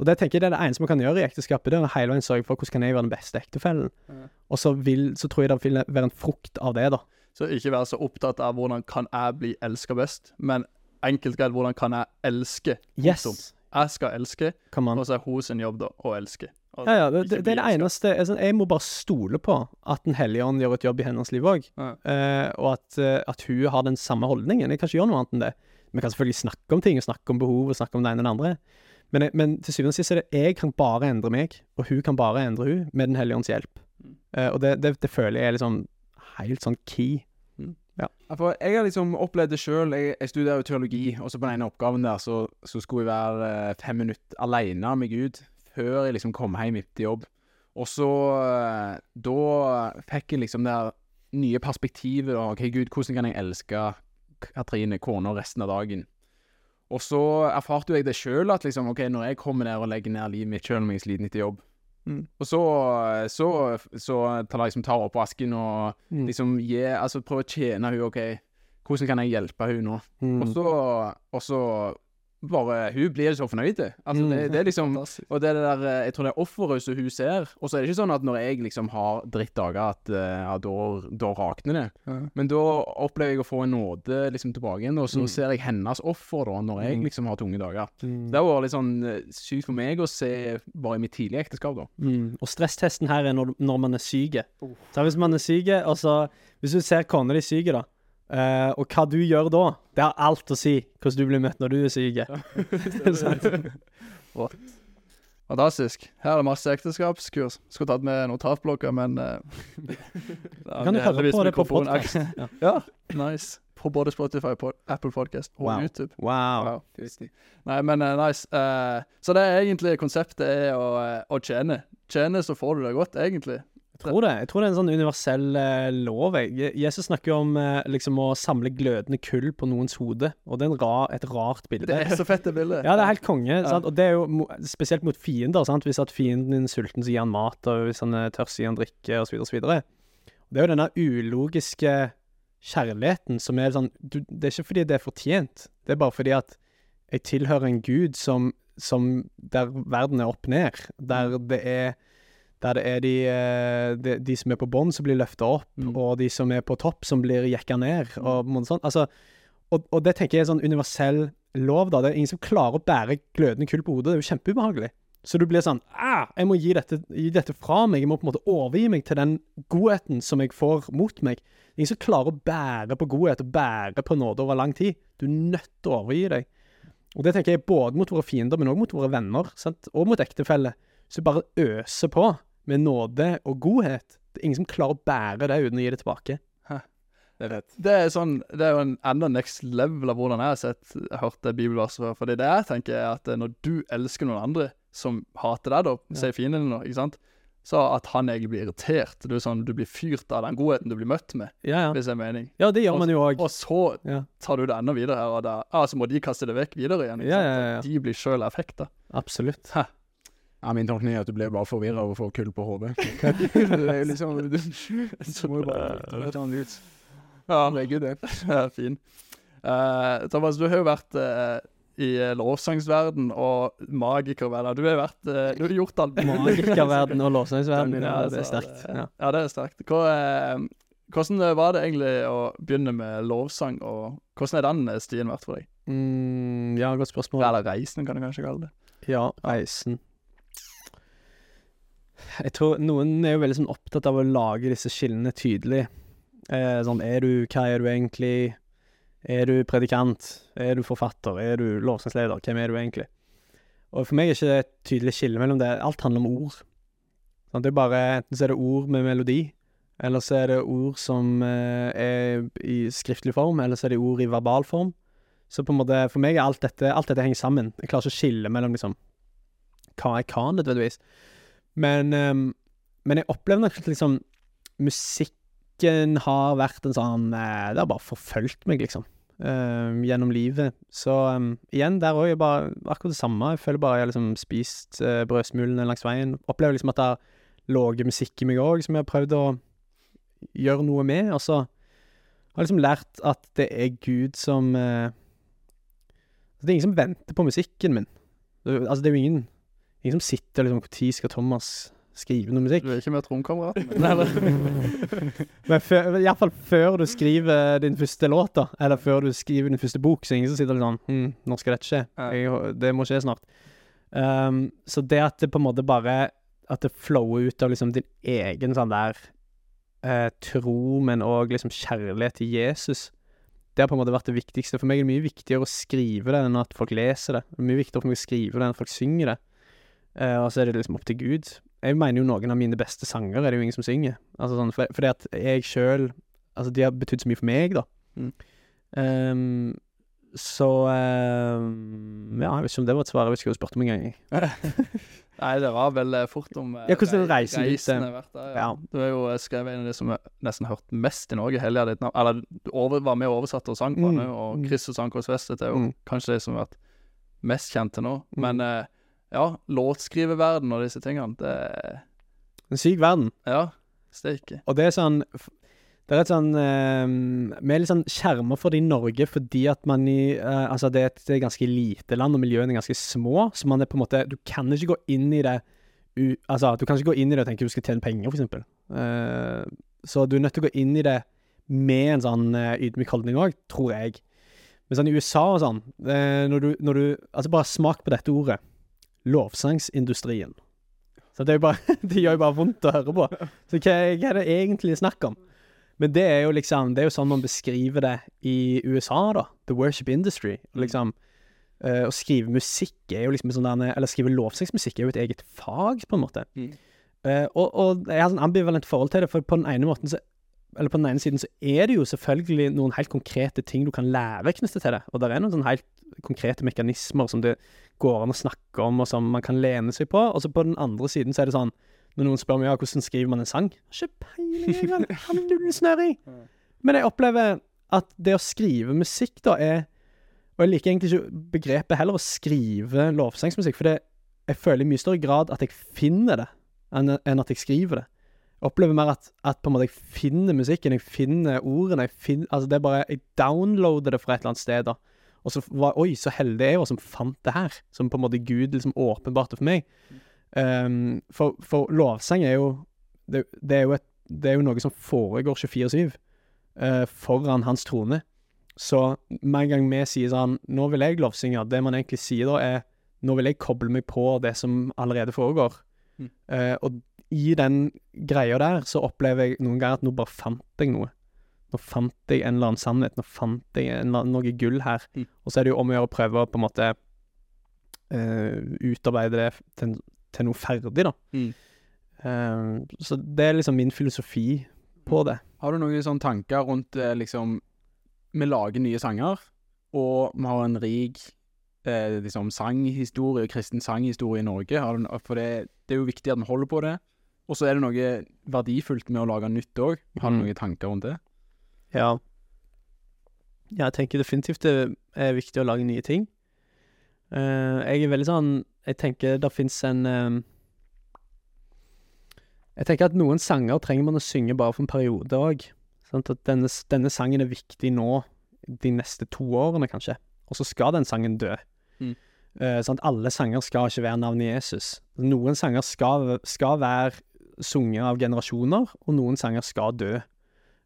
Og det tenker jeg det er det eneste man kan gjøre i ekteskapet. Det er å hele veien sørge for hvordan kan jeg være den beste ektefellen. Mm. Og så, vil, så tror jeg det vil være en frukt av det, da. Så ikke være så opptatt av hvordan kan jeg bli elska best, men enkelt greit hvordan kan jeg elske. Yes! Jeg skal elske, og så er hun sin jobb da å elske. Ja, ja, det, det, det er det eneste altså, Jeg må bare stole på at Den hellige ånd gjør et jobb i hennes liv òg. Ja. Eh, og at, eh, at hun har den samme holdningen. Jeg kan ikke gjøre noe annet enn det. Vi kan selvfølgelig snakke om ting, og snakke om behov, og snakke om det ene og det andre. Men, jeg- men til syvende og sist er det jeg kan bare endre meg, og hun kan bare endre hun med Den hellige ånds hjelp. Mm. Eh, og det, det, det føler jeg er liksom helt sånn key. Ja, for jeg har liksom opplevd det sjøl. Jeg, jeg studerer jo teologi, og så på den ene oppgaven der så, så skulle jeg være eh, fem minutter alene med Gud før jeg liksom kom hjem etter jobb. Og så eh, Da fikk jeg liksom det nye perspektivet. da. OK, Gud, hvordan kan jeg elske Katrine, kona, resten av dagen? Og så erfarte jo jeg det sjøl, at liksom, OK, når jeg kommer der og legger ned livet mitt sjøl om jeg er sliten etter jobb Mm. Og så, så, så tar jeg liksom tar oppvasken og Mm. liksom gi Altså prøver å tjene hun, OK, hvordan kan jeg hjelpe hun nå? Mm. Og så Og så bare Hun blir så fornøyd. Altså, Mm. det, det er liksom Og det er det der eh, Jeg tror det er offeret som hun ser. Og så er det ikke sånn at når jeg liksom har drittdager, at eh, ja, da, da rakner det. Ja. Men da opplever jeg å få en nåde liksom tilbake igjen, og så Mm. ser jeg hennes offer da, når jeg Mm. liksom har tunge dager. Mm. Det har vært litt sånn eh, sykt for meg å se bare i mitt tidlige ekteskap, da. Mm. Og stresstesten her er når, når man er syk. Så hvis man er syk, og så Hvis du ser kona di syk, da, eh, og hva du gjør da, det har alt å si hvordan du blir møtt når du er syk. Fantastisk. Her er det masse ekteskapskurs. Skulle tatt med notatblokker, men uh, Kan du høre på det på podcast? Ja. Ja, nice. På både Spotify, på Apple Podcast og Wow. YouTube. Wow. Wow. Nei, men uh, nice. Uh, så det er egentlig konseptet er å, å tjene. Tjene, så får du det godt, egentlig. Tror det. Jeg tror det er en sånn universell eh, lov. jeg. Jesus snakker jo om eh, liksom å samle glødende kull på noens hode, og det er en ra, et rart bilde. Det er så fett, det bildet. Ja, det er helt konge. Sant? Og det er jo spesielt mot fiender. Sant? Hvis at fienden din er sulten, så gir han mat, og hvis han er tørst, så gir han drikke, osv. osv. Det er jo denne ulogiske kjærligheten som er sånn du, Det er ikke fordi det er fortjent, det er bare fordi at jeg tilhører en gud som, som Der verden er opp ned. Der det er der det er de, eh, de, de som er på bånn, som blir løfta opp, Mm. og de som er på topp, som blir jekka ned. Og, på sånn. altså, og, og det tenker jeg er sånn universell lov, da. Det er ingen som klarer å bære glødende kull på hodet. Det er jo kjempeubehagelig. Så du blir sånn ah, Jeg må gi dette, gi dette fra meg. Jeg må på en måte overgi meg til den godheten som jeg får mot meg. Det er ingen som klarer å bære på godhet og bære på nåde over lang tid. Du er nødt til å overgi deg. Og det tenker jeg både mot våre fiender, men òg mot våre venner, sant? og mot ektefelle. Så bare øser på med nåde og godhet. Det er ingen som klarer å bære det uten å gi det tilbake. Det er fett. Det er, sånn, det er jo en enda next level av hvordan jeg har sett, hørt det bibelverset før. Fordi det jeg tenker er at når du elsker noen andre som hater deg, da, sier fienden nå, ikke sant, så at han egentlig blir irritert. Du, er sånn, du blir fyrt av den godheten du blir møtt med, Ja, ja. hvis det er mening. Ja, det gjør man jo òg. Og så Ja. tar du det enda videre her, og da altså så må de kaste det vekk videre igjen. Ikke Ja, sant? ja, ja. De blir sjøl effekter. Absolutt. Ja, Min tolkning er at du blir bare forvirra og får kull på hodet. det er liksom Du, du må jo bare ta den ut. Ja, Legge gud, det. Ja, fin. Uh, Thomas, du har jo vært uh, i eh, lovsangsverden og magikerverden. Du har vært uh, Du har gjort alt. Magikerverden og lovsangsverden, Ja, det er sterkt. Ja. Ja, det er sterkt. Hva, hvordan var det egentlig å begynne med lovsang, og hvordan er den stien vært for deg? Mm, ja, godt spørsmål. Eller reisen, kan du kanskje kalle det. Ja, reisen. Jeg tror noen er jo veldig sånn opptatt av å lage disse skillene tydelig. Eh, sånn, er du, hva er du egentlig? Er du predikant? Er du forfatter? Er du lovsangsleder? Hvem er du egentlig? Og for meg er ikke det et tydelig skille mellom det. Alt handler om ord. Sånn, det er bare, enten så er det ord med melodi, eller så er det ord som eh, er i skriftlig form, eller så er det ord i verbal form. Så på en måte, for meg er alt dette, alt dette henger sammen. Jeg klarer ikke å skille mellom liksom hva jeg kan, nødvendigvis. Men, um, men jeg opplever nok at liksom musikken har vært en sånn eh, Det har bare forfulgt meg, liksom. ehm, gjennom livet. Så um, igjen, der òg er bare akkurat det samme. Jeg føler bare jeg har liksom spist uh, brødsmulene langs veien. Opplever liksom at det har ligget musikk i meg òg, som jeg har prøvd å gjøre noe med. Og så har jeg liksom lært at det er Gud som uh, Det er ingen som venter på musikken min. Altså, det er jo ingen Ingen som sitter liksom Når skal Thomas skrive noe musikk? Du er ikke med tromkameraten? Men før, i hvert fall før du skriver din første låt, da, eller før du skriver din første bok, så ingen som sitter sånn hm, Når skal dette skje? Jeg, det må skje snart. Um, så det at det på en måte bare At det flower ut av liksom din egen sånn der eh, tro, men òg liksom kjærlighet til Jesus, det har på en måte vært det viktigste. For meg er det mye viktigere å skrive det enn at folk leser det. Det er mye viktigere for meg å skrive det enn at folk synger det. Eh, og så er det liksom opp til Gud. Jeg mener jo noen av mine beste sanger er det jo ingen som synger. Altså sånn, for, fordi at jeg sjøl Altså, de har betydd så mye for meg, da. Mm. Um, så um, Ja, jeg vet ikke om det var et svar. Jeg vet ikke hva du spurte om engang. gang Nei, det var vel eh, fort om eh, Ja, hvordan rei- reisen reisen har vært der, ja. Ja. Du har jo skrevet en av de som jeg nesten hørt mest i Norge, Helja ditt navn. Eller du over, var med og oversatte og sang på Mm, den, og mm. Chris og Sankos Vestet er jo Mm. kanskje de som har vært mest kjent til nå. Mm. Men eh, ja, låtskriververden og disse tingene, det er En syk verden. Ja, steike. Og det er sånn Det er et sånn eh, Vi er litt sånn skjerma for det i Norge fordi at man i eh, Altså, det er et ganske lite land, og miljøene er ganske små, så man er på en måte Du kan ikke gå inn i det u, Altså, du kan ikke gå inn i det og tenke du skal tjene penger, for eksempel. Eh, så du er nødt til å gå inn i det med en sånn uh, ydmyk holdning òg, tror jeg. Men sånn i USA og sånn, eh, når, du, når du Altså, bare smak på dette ordet. Lovsangsindustrien. Så det bare Det gjør jo bare vondt å høre på. Så hva, hva er det egentlig snakk om? Men det er jo liksom Det er jo sånn man beskriver det i USA, da. The worship industry. Liksom eh, Å skrive musikk er jo liksom sånn der Eller skrive lovsangsmusikk er jo et eget fag, på en måte. Mm. Uh, og, og jeg har sånn ambivalent forhold til det, for på den ene måten så Eller på den ene siden så er det jo selvfølgelig noen helt konkrete ting du kan lære knyttet til det. Og det er noen sånn helt konkrete mekanismer som det går an å snakke om, og som man kan lene seg på. Og så på den andre siden så er det sånn Når noen spør meg ja, hvordan skriver man en sang Ikke peiling, jeg vel. Har null snøring. Men jeg opplever at det å skrive musikk, da, er Og jeg liker egentlig ikke begrepet heller, å skrive lovsangsmusikk, for det, jeg føler i mye større grad at jeg finner det, enn enn at jeg skriver det. Jeg opplever mer at, at på en måte jeg finner musikken, jeg finner ordene. Jeg finner, altså det er bare, jeg downloader det fra et eller annet sted. da. Og så var Oi, så heldig jeg var som fant det her. Som på en måte Gud liksom åpenbarte for meg. Um, for, for lovsang er jo det, det, er jo et, det er jo noe som foregår 24-7 uh, foran hans trone. Så med en gang vi sier sånn Nå vil jeg lovsynge, det man egentlig sier da, er Nå vil jeg koble meg på det som allerede foregår. Mm. Uh, og i den greia der så opplever jeg noen ganger at nå bare fant jeg noe. Nå fant jeg en eller annen sannhet, nå fant jeg annen- noe gull her. Mm. Og så er det jo om å gjøre å prøve å på en måte uh, utarbeide det til, til noe ferdig, da. Mm. Uh, så det er liksom min filosofi på det. Har du noen sånne tanker rundt eh, liksom Vi lager nye sanger, og vi har en rik eh, liksom sanghistorie, kristen sanghistorie i Norge. Du, for det, det er jo viktig at vi holder på det. Og så er det noe verdifullt med å lage nytt òg. Har du Mm. noen tanker rundt det? Ja. Ja, jeg tenker definitivt det er viktig å lage nye ting. Eh, jeg er veldig sånn Jeg tenker det fins en eh, Jeg tenker at noen sanger trenger man å synge bare for en periode òg. At denne, denne sangen er viktig nå, de neste to årene, kanskje. Og så skal den sangen dø. Mm. Uh, sånn at alle sanger skal ikke være navnet Jesus. Noen sanger skal, skal være sunget av generasjoner, og noen sanger skal dø.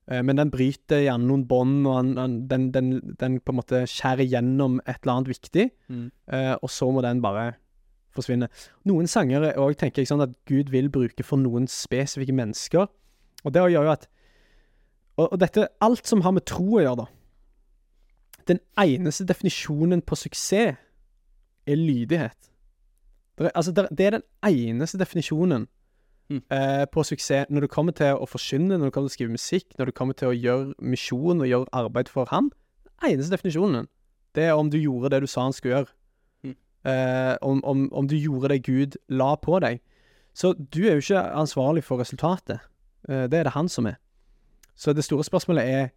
Eh, Men den bryter gjerne noen bånd, og den, den, den på en måte skjærer gjennom et eller annet viktig, Mm. eh, og så må den bare forsvinne. Noen sanger er òg, tenker jeg, sånn at Gud vil bruke for noen spesifikke mennesker. Og det gjør jo at og, og dette, alt som har med tro å gjøre, da. Den eneste definisjonen på suksess er lydighet. Det er, altså, det er den eneste definisjonen Mm. eh, på suksess når det kommer til å forkynne, når det kommer til å skrive musikk, når det kommer til å gjøre misjon og gjøre arbeid for Han. Den eneste definisjonen, det er om du gjorde det du sa han skulle gjøre. Mm. Eh, om, om, om du gjorde det Gud la på deg. Så du er jo ikke ansvarlig for resultatet. Eh, det er det han som er. Så det store spørsmålet er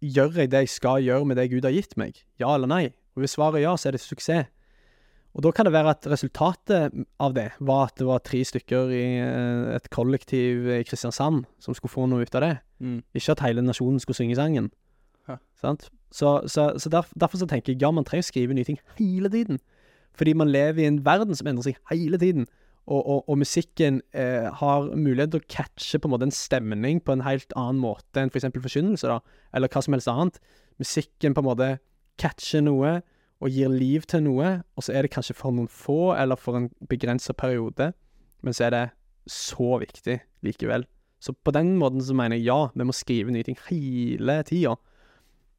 Gjør jeg det jeg skal gjøre med det Gud har gitt meg? Ja eller nei? Og Hvis svaret er ja, så er det suksess. Og da kan det være at resultatet av det var at det var tre stykker i eh, et kollektiv i Kristiansand som skulle få noe ut av det. Mm. Ikke at hele nasjonen skulle synge sangen. Ja. Sant? Så, så, så derf, derfor så tenker jeg ja, man trenger å skrive nye ting hele tiden. Fordi man lever i en verden som endrer seg hele tiden. Og, og, og musikken eh, har mulighet til å catche på en måte en stemning på en helt annen måte enn f.eks. For forkynnelse, da, eller hva som helst annet. Musikken på en måte catcher noe og gir liv til noe, og så er det kanskje for noen få, eller for en begrensa periode, men så er det så viktig likevel. Så på den måten så mener jeg ja, vi må skrive nye ting hele tida.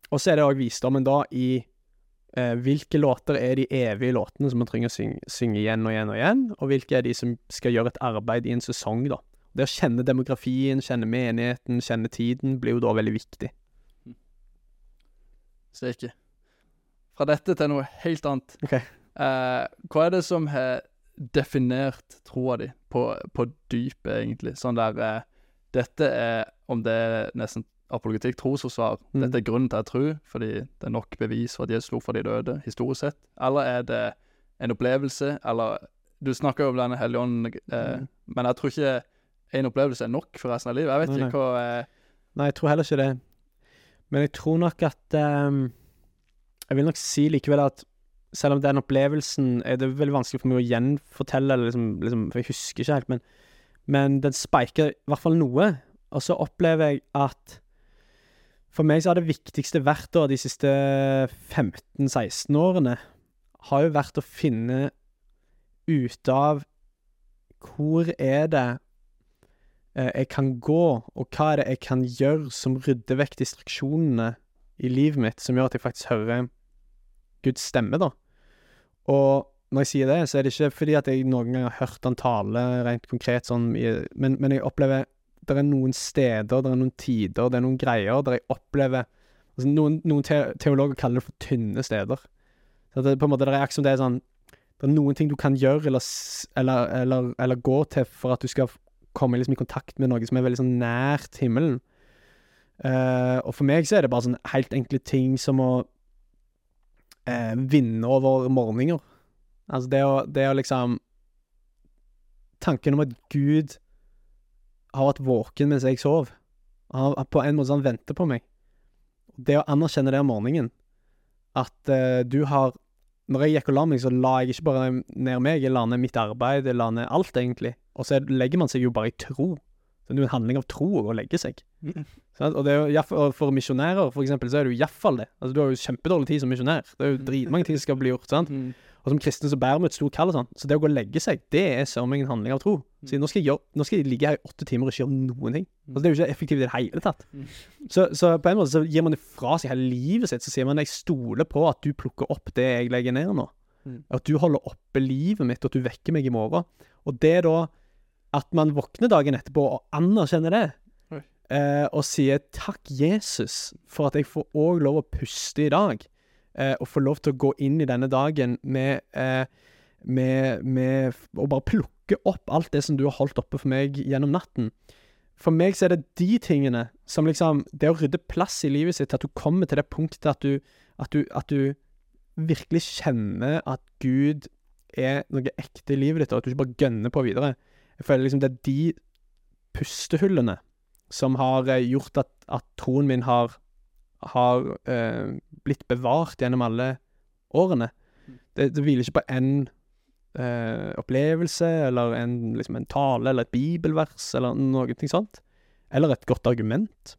Og så er det òg visdommen da i eh, hvilke låter er de evige låtene som man trenger å synge, synge igjen og igjen og igjen, og hvilke er de som skal gjøre et arbeid i en sesong, da. Det å kjenne demografien, kjenne menigheten, kjenne tiden, blir jo da veldig viktig. Steike. Fra dette til noe helt annet. Okay. Eh, hva er det som har definert troa di på, på dypet, egentlig? Sånn der eh, Dette er, om det er nesten apologetikk, trosforsvar, Mm. dette er grunnen til at jeg tror, fordi det er nok bevis for at Jesus slo for de døde, historisk sett. Eller er det en opplevelse, eller Du snakker jo om denne hellige ånden, eh, Mm. men jeg tror ikke en opplevelse er nok for resten av livet. Jeg vet Nei, ikke hva eh, Nei, jeg tror heller ikke det. Men jeg tror nok at ehm, Jeg vil nok si likevel at selv om den opplevelsen er det veldig vanskelig for meg å gjenfortelle, liksom, liksom, for jeg husker ikke helt, men, men den spiker i hvert fall noe. Og så opplever jeg at for meg så har det viktigste vært da de siste 15-16 årene, har jo vært å finne ut av hvor er det eh, jeg kan gå, og hva er det jeg kan gjøre som rydder vekk distraksjonene i livet mitt, som gjør at jeg faktisk hører Guds stemme, da. Og når jeg sier det, så er det ikke fordi at jeg noen gang har hørt han tale rent konkret sånn, men, men jeg opplever det er noen steder, det er noen tider, det er noen greier der jeg opplever altså Noen, noen te teologer kaller det for tynne steder. Så det, på en måte, det er akkurat som det er sånn Det er noen ting du kan gjøre eller, eller, eller, eller gå til for at du skal komme liksom i kontakt med noe som er veldig sånn nært himmelen. Uh, og for meg så er det bare sånn helt enkle ting som å eh, vinne over morgener. Altså det å, det å liksom Tanken om at Gud har vært våken mens jeg sov. Han på en måte sånn venter på meg. Det å anerkjenne det om morgenen, at eh, du har Når jeg gikk og la meg, så la jeg ikke bare ned meg, jeg la ned mitt arbeid, jeg la ned alt, egentlig. Og så legger man seg jo bare i tro. Det er jo en handling av tro å legge seg. Sant? Og det er jo, og, for misjonærer, for eksempel, så er det jo iallfall det. Altså, du har jo kjempedårlig tid som misjonær. Det er jo dritmange ting som skal bli gjort. sant? Mm. Og som kristne så bærer vi et stort kall og sånn. Så det å gå og legge seg, det er meg en handling av tro. Så nå skal, jeg gjøre, nå skal jeg ligge her i åtte timer og ikke gjøre noen ting. Altså, det er jo ikke effektivt i det hele tatt. Mm. Så, så på en måte så gir man det fra seg hele livet sitt. Så sier man jeg stoler på at du plukker opp det jeg legger ned nå. Mm. At du holder oppe livet mitt, og at du vekker meg i morgen. Og det da at man våkner dagen etterpå og anerkjenner det, eh, og sier takk, Jesus, for at jeg får òg lov å puste i dag eh, og få lov til å gå inn i denne dagen med, eh, med, med Og bare plukke opp alt det som du har holdt oppe for meg gjennom natten. For meg så er det de tingene som liksom Det å rydde plass i livet sitt, at du kommer til det punktet at du, at du, at du virkelig kjenner at Gud er noe ekte i livet ditt, og at du ikke bare gønner på videre. Jeg føler liksom det er de pustehullene som har eh, gjort at, at troen min har, har eh, blitt bevart gjennom alle årene. Det, det hviler ikke på én eh, opplevelse, eller en, liksom en tale, eller et bibelvers, eller noe sånt. Eller et godt argument.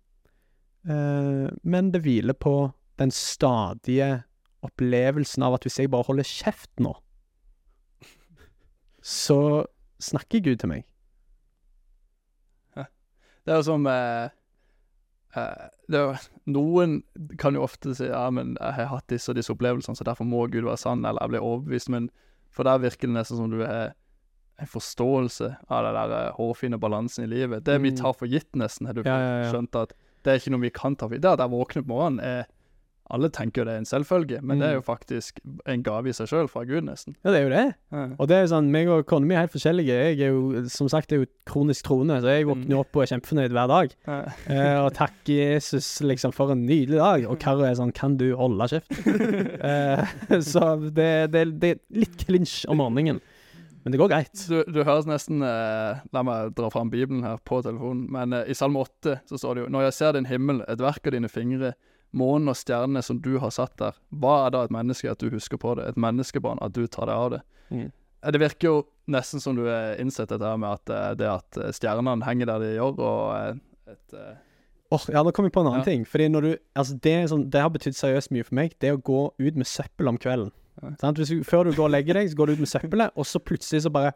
Eh, men det hviler på den stadige opplevelsen av at hvis jeg bare holder kjeft nå, så snakker Gud til meg. Det er jo som eh, eh, er, Noen kan jo ofte si ja, men jeg har hatt disse og disse opplevelsene, så derfor må Gud være sann, eller jeg blir overbevist. Men for der virker det nesten som du har en forståelse av den der eh, hårfine balansen i livet. Det vi Mm. tar for gitt, nesten, har du Ja, ja, ja. skjønt at det er ikke noe vi kan ta for gitt. Det at jeg våkner på morgenen, er Alle tenker jo det er en selvfølge, men det er jo Mm. faktisk en gave i seg sjøl fra Gud, nesten. Ja, det er jo det. Ja. Og det er jo sånn, meg og kona mi er helt forskjellige. Jeg er jo, som sagt, er jo kronisk troende, så jeg våkner jo opp og er kjempefornøyd hver dag. Ja. Eh, og takker Jesus liksom for en nydelig dag. Og Karo er sånn Kan du holde kjeft? eh, så det, det, det er litt klinsj om morgenen. Men det går greit. Du, du høres nesten eh, La meg dra fram Bibelen her på telefonen. Men eh, i Salme 8 så står det jo Når jeg ser din himmel, et verk av dine fingre, månen og stjernene som du har satt der, hva er da et menneske at du husker på det? Et menneskebarn at du tar deg av det? Mm. Eh, Det virker jo nesten som du har innsett dette her med at eh, det at eh, stjernene henger der de gjør, og et Åh, oh, ja, nå kom jeg på en annen Ja. ting. Fordi når du Altså, det, er sånn, det har betydd seriøst mye for meg. Det å gå ut med søppel om kvelden. Ja. Du, før du går og legger deg, så går du ut med søppelet, og så plutselig så bare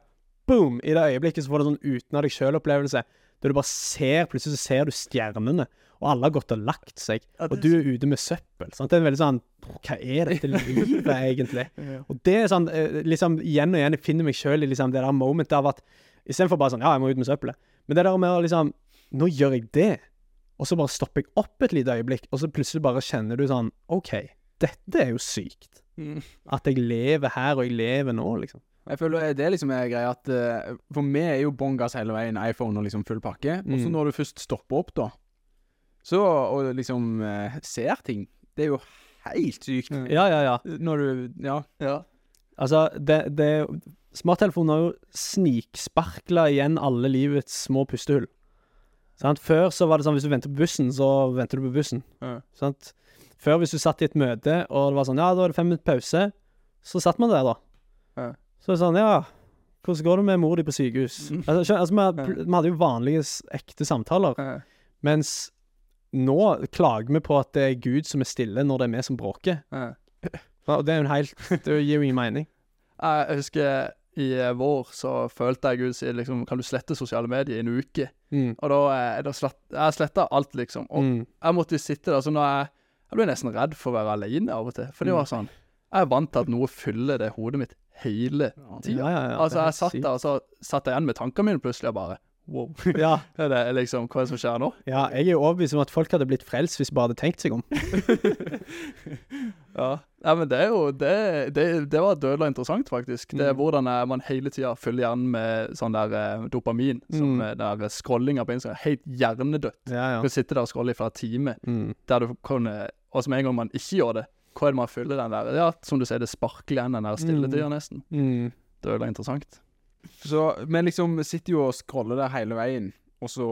boom! I det øyeblikket så får du sånn uten av deg sjøl-opplevelse. Der du bare ser Plutselig så ser du stjernene, og alle har gått og lagt seg. Og du er ute med søppel. Sant? Det er veldig sånn Hva er dette livet, egentlig? Og det er sånn eh, liksom Igjen og igjen jeg finner meg sjøl i liksom det der momentet av at istedenfor bare sånn Ja, jeg må ut med søppelet. Men det der med å liksom Nå gjør jeg det. Og så bare stopper jeg opp et lite øyeblikk, og så plutselig bare kjenner du sånn OK, dette er jo sykt. At jeg lever her, og jeg lever nå, liksom. Jeg føler det liksom er greia at eh, For meg er jo bånn gass hele veien, iPhone og liksom full pakke. Og så Mm. når du først stopper opp, da, så å liksom eh, ser ting Det er jo helt sykt. Ja, ja, ja. Når du Ja. Ja. Altså, det, det Smarttelefonen har jo sniksparkla igjen alle livets små pustehull. Sant? Før så var det sånn hvis du venter på bussen, så venter du på bussen. Ja. Sant? Før hvis du satt i et møte, og det var sånn Ja, da er det fem minutter pause, så satt man der, da. Ja. Så er det sånn Ja, hvordan går det med mor di på sykehus? Mm. Altså, skjønner- altså vi, vi hadde jo vanlige, ekte samtaler, Ja. mens nå klager vi på at det er Gud som er stille når det er vi som bråker. Ja. Og det er jo en helt Det gir jo ingen mening. Jeg husker i eh, vår så følte jeg Gud si liksom Kan du slette sosiale medier i en uke? Mm. Og da, eh, da slett, Jeg sletta alt, liksom. Og Mm. jeg måtte sitte der. Så nå jeg, jeg ble nesten redd for å være alene av og til. For det Mm. var sånn Jeg er vant til at noe fyller det hodet mitt hele tida. Ja, ja, ja. altså, jeg satt der, og så satt jeg igjen med tankene mine plutselig og bare Wow. Ja, Er det liksom Hva er det som skjer nå? ja, jeg er jo overbevist om at folk hadde blitt frelst hvis de bare hadde tenkt seg om. Ja. ja, men det er jo Det, det, det var dødelig interessant, faktisk. Det er Mm. hvordan eh, man hele tida fyller hjernen med sånn der eh, dopamin. Som Mm. eh, der scrollinga på Instagram. Helt hjernedødt. Ja, Du kan sitte der og scroller i flere timer, Mm. der du kan eh, Og som en gang man ikke gjør det, hva er det man fyller den der Ja, som du sier, det sparkler igjen den der stilletida, nesten. Mm. Dødelig interessant. Så vi liksom sitter jo og scroller der hele veien. Og så,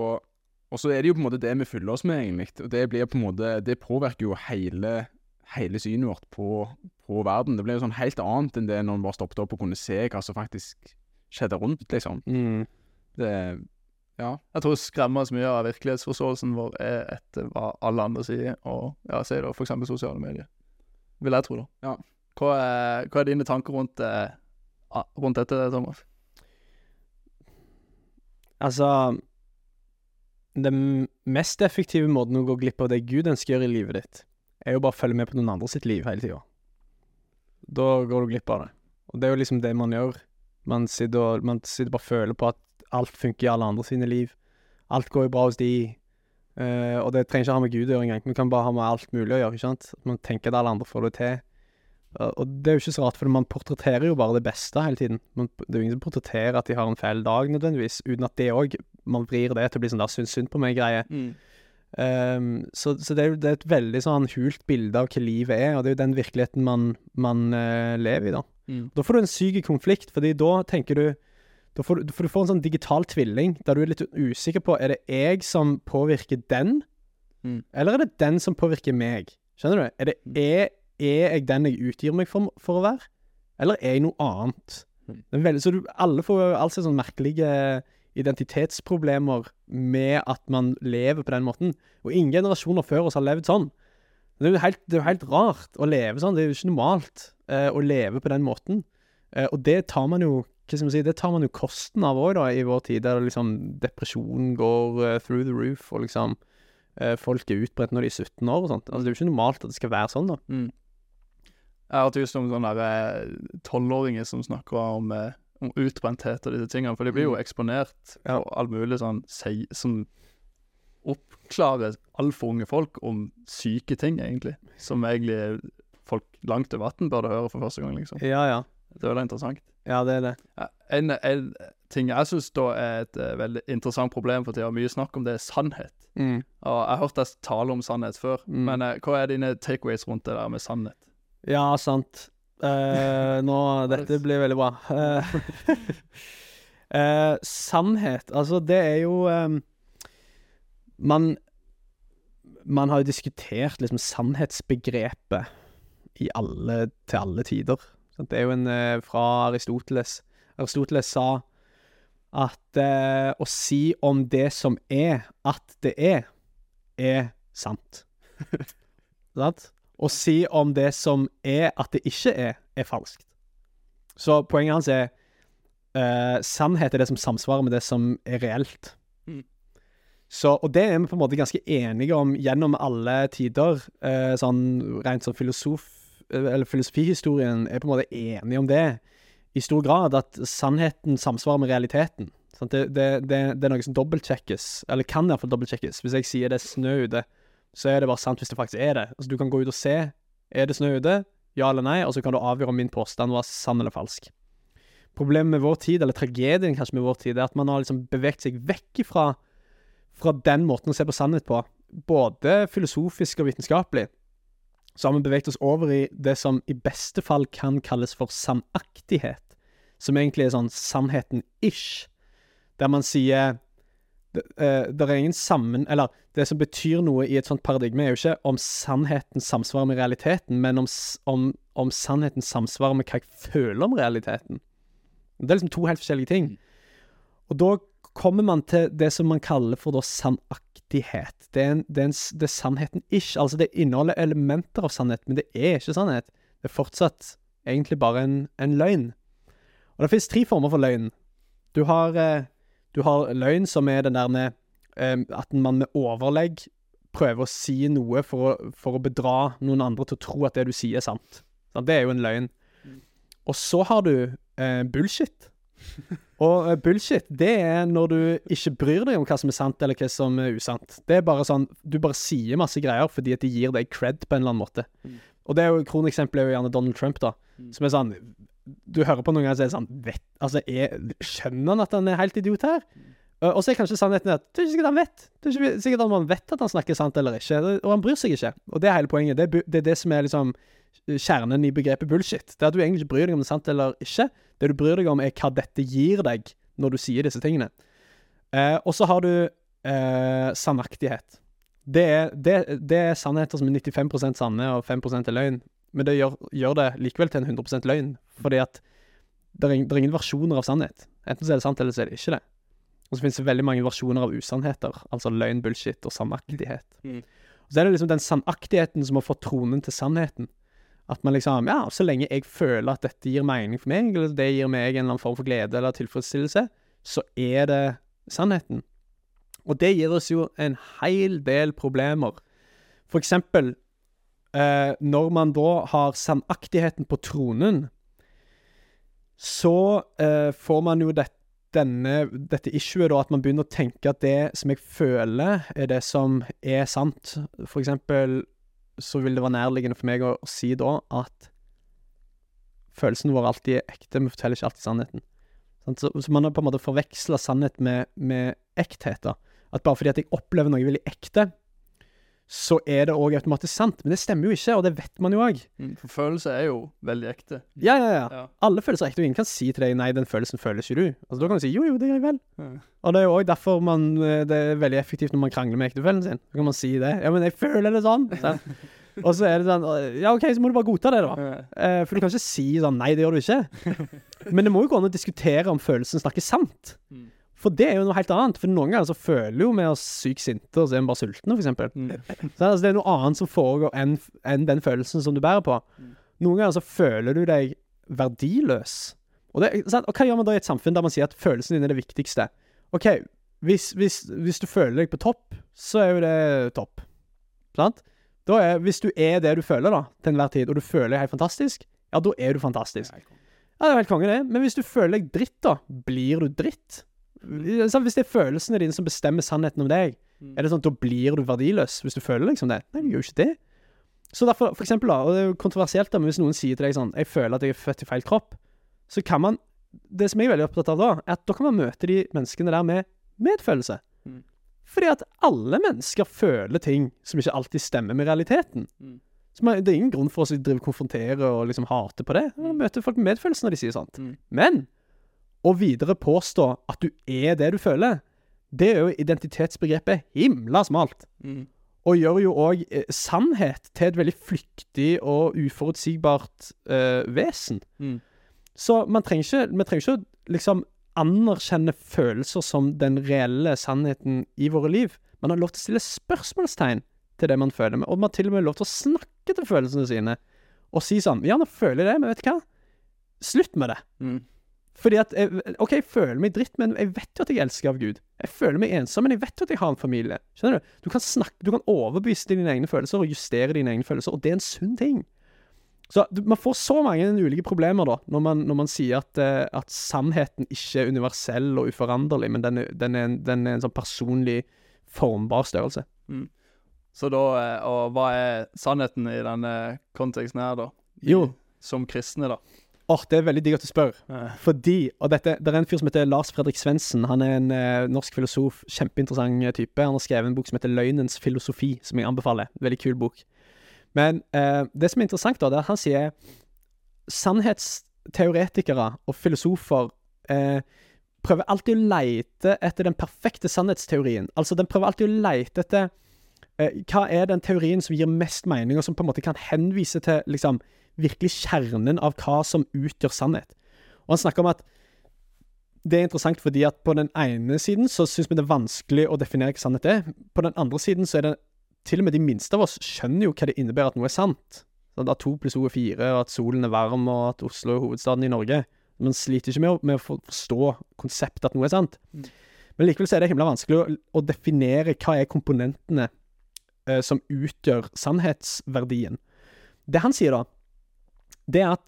og så er det jo på en måte det vi fyller oss med, egentlig. Og det blir på en måte Det påvirker jo hele, hele synet vårt på, på verden. Det blir jo sånn helt annet enn det når en bare stoppet opp og kunne se hva som faktisk skjedde rundt, liksom. Mm. Det Ja. Jeg tror skremmer oss mye av virkelighetsforståelsen vår er etter hva alle andre sier, og ja, sier da f.eks. sosiale medier. Vil jeg tro, da. Ja. Hva er, hva er dine tanker rundt, eh, rundt dette, Thomas? Altså Den mest effektive måten å gå glipp av det Gud ønsker å gjøre i livet ditt, er jo bare å følge med på noen andre sitt liv hele tida. Da går du glipp av det. Og det er jo liksom det man gjør. Man sitter, og, man sitter bare og føler på at alt funker i alle andre sine liv. Alt går jo bra hos de. Uh, og det trenger ikke ha med Gud å gjøre engang. Vi kan bare ha med alt mulig å gjøre. ikke sant? Man tenker at alle andre får det til. Og det er jo ikke så rart, for man portretterer jo bare det beste hele tiden. Man, det er jo ingen som portretterer at de har en feil dag, nødvendigvis, uten at det òg Man vrir det til å bli sånn der syns synd på meg-greie. Ehm, så så det, er jo, det er et veldig sånn hult bilde av hva livet er, og det er jo den virkeligheten man, man uh, lever i, da. Mm. Da får du en syk konflikt, fordi da tenker du da får, du- for du får en sånn digital tvilling, der du er litt usikker på Er det jeg som påvirker den, Mm. eller er det den som påvirker meg? Skjønner du? Er, det, er, er jeg den jeg utgir meg for, for å være, eller er jeg noe annet? Mm. Det veldig, så du, alle får altså sånne merkelige identitetsproblemer med at man lever på den måten. Og ingen generasjoner før oss har levd sånn. Det er jo helt, det er jo helt rart å leve sånn. Det er jo ikke normalt eh, å leve på den måten. Eh, og det tar man jo hva skal man si, det tar man jo kosten av òg, da, i vår tid, der liksom depresjonen går uh, through the roof, og liksom eh, folk er utbredt når de er 17 år og sånt. Altså, det er jo ikke normalt at det skal være sånn, da. Mm. Jeg har hørt om sånne der, eh, tolvåringer som snakker om, eh, om utbrenthet og disse tingene, for de blir jo Mm. eksponert Ja. for all mulig sånn som oppklarer altfor unge folk om syke ting, egentlig. Som egentlig folk langt over 18 burde høre for første gang, liksom. Ja, ja. Det er veldig interessant. Ja, det er det. Ja, En, en ting jeg syns da er et uh, veldig interessant problem for tida, mye snakk om det, er sannhet. Mm. Og jeg har hørt deg tale om sannhet før, Mm. men uh, hva er dine takeaways rundt det der med sannhet? Ja, sant. Eh, nå Dette blir veldig bra. Eh, eh, sannhet Altså, det er jo eh, Man Man har jo diskutert liksom sannhetsbegrepet i alle, til alle tider. Sant? Det er jo en eh, fra Aristoteles. Aristoteles sa at eh, å si om det som er at det er, er sant. Sant? Å si om det som er at det ikke er, er falskt. Så poenget hans er uh, sannhet er det som samsvarer med det som er reelt. Mm. Så, og det er vi på en måte ganske enige om gjennom alle tider. Eh, sånn rent sånn filosof... Eller filosofihistorien er på en måte enige om det i stor grad, at sannheten samsvarer med realiteten. Det, det, det, det er noe som dobbeltsjekkes, eller kan iallfall dobbeltsjekkes. Hvis jeg sier det er snø ute, så er det bare sant hvis det faktisk er det. Altså, du kan gå ut og se. Er det snø ute? Ja eller nei? Og så kan du avgjøre om min påstand var sann eller falsk. Problemet med vår tid, eller tragedien kanskje med vår tid, er at man har liksom beveget seg vekk ifra fra den måten å se på sannhet på, både filosofisk og vitenskapelig, så har vi beveget oss over i det som i beste fall kan kalles for sannaktighet, som egentlig er sånn sannheten-ish, der man sier det, eh, det er ingen sammen... Eller det som betyr noe i et sånt paradigme, er jo ikke om sannheten samsvarer med realiteten, men om, om, om sannheten samsvarer med hva jeg føler om realiteten. Det er liksom to helt forskjellige ting. Og da kommer man til det som man kaller for sannaktighet. Det er, det det er sannheten ikke. Altså, det inneholder elementer av sannhet, men det er ikke sannhet. Det er fortsatt egentlig bare en, en løgn. Og det finnes tre former for løgn. Du har, eh, du har løgn som er den der med eh, at man med overlegg prøver å si noe for å, for å bedra noen andre til å tro at det du sier er sant. Det er jo en løgn. Og så har du eh, bullshit. Og eh, bullshit, det er når du ikke bryr deg om hva som er sant eller hva som er usant. Det er bare sånn Du bare sier masse greier fordi at de gir deg cred på en eller annen måte. Mm. Og det er jo kroneksempelet er jo gjerne Donald Trump, da. Mm. Som er sånn Du hører på noen ganger så er det sånn vet, Altså, er, skjønner han at han er helt idiot her? Uh, og så er kanskje sannheten at det er ikke sikkert han vet. Er sikkert han vet at han snakker sant eller ikke, og han bryr seg ikke. Og det er hele poenget. Det er, det er det som er liksom kjernen i begrepet bullshit. Det er at du egentlig ikke bryr deg om det er sant eller ikke. Det du bryr deg om, er hva dette gir deg når du sier disse tingene. Eh, og så har du eh, sannaktighet. Det er, det, det er sannheter som er 95% sanne og 5 er løgn, men det gjør, gjør det likevel til en 100 løgn, fordi at det er, det er ingen versjoner av sannhet. Enten så er det sant, eller så er det ikke det. Og så finnes det veldig mange versjoner av usannheter, altså løgn, bullshit og sannaktighet. Mm. Og så er det liksom den sannaktigheten som har fått tronen til sannheten. At man liksom Ja, så lenge jeg føler at dette gir mening for meg, eller det gir meg en eller annen form for glede eller tilfredsstillelse, så er det sannheten. Og det gir oss jo en hel del problemer. For eksempel eh, når man da har sannaktigheten på tronen, så eh, får man jo dette denne, dette issuet da, at man begynner å tenke at det som jeg føler, er det som er sant. For eksempel så vil det være nærliggende for meg å, å si da at følelsene våre alltid er ekte, vi forteller ikke alltid sannheten. Så, så man har på en måte forveksla sannhet med, med ekthet. da. At bare fordi at jeg opplever noe veldig ekte, så er det òg automatisk sant. Men det stemmer jo ikke, og det vet man jo òg. Mm, For følelser er jo veldig ekte. Ja, ja, ja. Ja. Alle følelser er ekte, og ingen kan si til deg 'nei, den følelsen føler ikke du'. Altså, Da kan du si 'jo, jo, det gjør jeg vel'. Ja. Og det er jo òg derfor man, eh, det er veldig effektivt når man krangler med ektefellen sin. Så kan man si det. 'Ja, men jeg føler det sånn'. sånn. Og så er det sånn Ja, OK, så må du bare godta det, da. Eh, for du kan ikke si sånn 'nei, det gjør du ikke'. Men det må jo gå an å diskutere om følelsen snakker sant. Mm. For det er jo noe helt annet. For noen ganger så føler jo vi oss sykt sinte, og så er vi bare sultne, eksempel. Mm. Så altså, det er noe annet som foregår enn enn den følelsen som du bærer på. Mm. Noen ganger så føler du deg verdiløs. Og, det, sant? og hva gjør man da i et samfunn der man sier at følelsen din er det viktigste? OK, hvis, hvis, hvis du føler deg på topp, så er jo det topp. Sant? Da er, hvis du er det du føler da, til enhver tid, og du føler deg helt fantastisk, ja, da er du fantastisk. Ja, det er helt konge, det. Men hvis du føler deg dritt, da, blir du dritt? Sant? Hvis det er følelsene dine som bestemmer sannheten om deg, Mm. er det sånn at da blir du verdiløs hvis du føler liksom det? Nei, du gjør jo ikke det. Så derfor, for eksempel, da, og det er jo kontroversielt, da, men hvis noen sier til deg sånn 'Jeg føler at jeg er født i feil kropp', så kan man Det som jeg er veldig opptatt av da, er at da kan man møte de menneskene der med medfølelse. Mm. Fordi at alle mennesker føler ting som ikke alltid stemmer med realiteten. Mm. Så man, det er ingen grunn for oss å drive konfrontere og liksom hate på det. Man møter folk med medfølelse når de sier sånt. Mm. Men å videre påstå at du er det du føler, det er jo identitetsbegrepet himla smalt. Mm. Og gjør jo òg eh, sannhet til et veldig flyktig og uforutsigbart eh, vesen. Mm. Så man trenger ikke, vi trenger ikke å liksom anerkjenne følelser som den reelle sannheten i våre liv. Man har lov til å stille spørsmålstegn til det man føler, med, og man har til og med lov til å snakke til følelsene sine. Og si sånn Ja, nå føler jeg det, men vet du hva? Slutt med det. Mm. Fordi at jeg, OK, jeg føler meg dritt, men jeg vet jo at jeg elsker av Gud. Jeg føler meg ensom, men jeg vet jo at jeg har en familie. Skjønner du? Du kan snakke, du kan overbevise dine egne følelser og justere dine egne følelser, og det er en sunn ting. Så du, Man får så mange ulike problemer da, når man, når man sier at, eh, at sannheten ikke er universell og uforanderlig, men den er, den er, en, den er en sånn personlig, formbar størrelse. Så da eh, Og hva er sannheten i denne konteksten her, da? Jo. Som kristne, da. Åh, det er veldig digg at du spør. Ja. Fordi, og dette, Det er en fyr som heter Lars Fredrik Svendsen. Han er en eh, norsk filosof. Kjempeinteressant type. Han har skrevet en bok som heter 'Løgnens filosofi', som jeg anbefaler. Veldig kul bok. Men eh, det som er interessant, da, det er at han sier sannhetsteoretikere og filosofer eh, prøver alltid å leite etter den perfekte sannhetsteorien. Altså, den prøver alltid å leite etter eh, hva er den teorien som gir mest mening, og som på en måte kan henvise til liksom virkelig kjernen av hva som utgjør sannhet. Og han snakker om at det er interessant fordi at på den ene siden så syns vi det er vanskelig å definere hva sannhet er. På den andre siden så er det til og med de minste av oss skjønner jo hva det innebærer at noe er sant. Sånn at to pluss to er fire, og at solen er varm, og at Oslo er hovedstaden i Norge. Man sliter ikke med med å forstå konseptet at noe er sant. Mm. Men likevel så er det himla vanskelig å, å definere hva er komponentene eh, som utgjør sannhetsverdien. Det han sier da, det er at,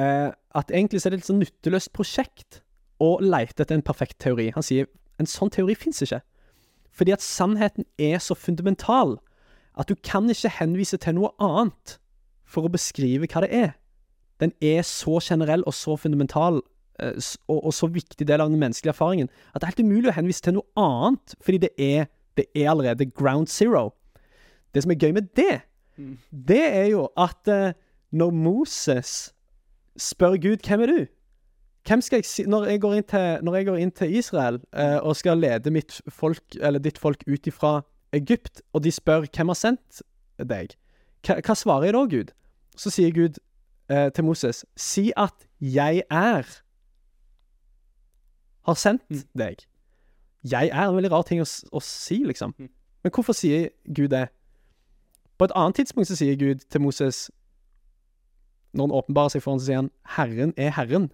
eh, at egentlig så er det et sånn nytteløst prosjekt å leite etter en perfekt teori. Han sier en sånn teori fins ikke. Fordi at sannheten er så fundamental at du kan ikke henvise til noe annet for å beskrive hva det er. Den er så generell og så fundamental eh, og, og så viktig del av den menneskelige erfaringen at det er helt umulig å henvise til noe annet, fordi det er, det er allerede ground zero. Det som er gøy med det, Mm. det er jo at eh, når Moses spør Gud 'Hvem er du?' Hvem skal jeg si Når jeg går inn til, når jeg går inn til Israel eh, og skal lede mitt folk, eller ditt folk ut ifra Egypt, og de spør hvem har sendt deg, hva, hva svarer jeg da, Gud? Så sier Gud eh, til Moses, si at jeg er har sendt Mm. deg. Jeg er en veldig rar ting å, å si, liksom. Mm. Men hvorfor sier Gud det? På et annet tidspunkt så sier Gud til Moses Når han åpenbarer seg for ham, så sier han 'Herren er Herren'.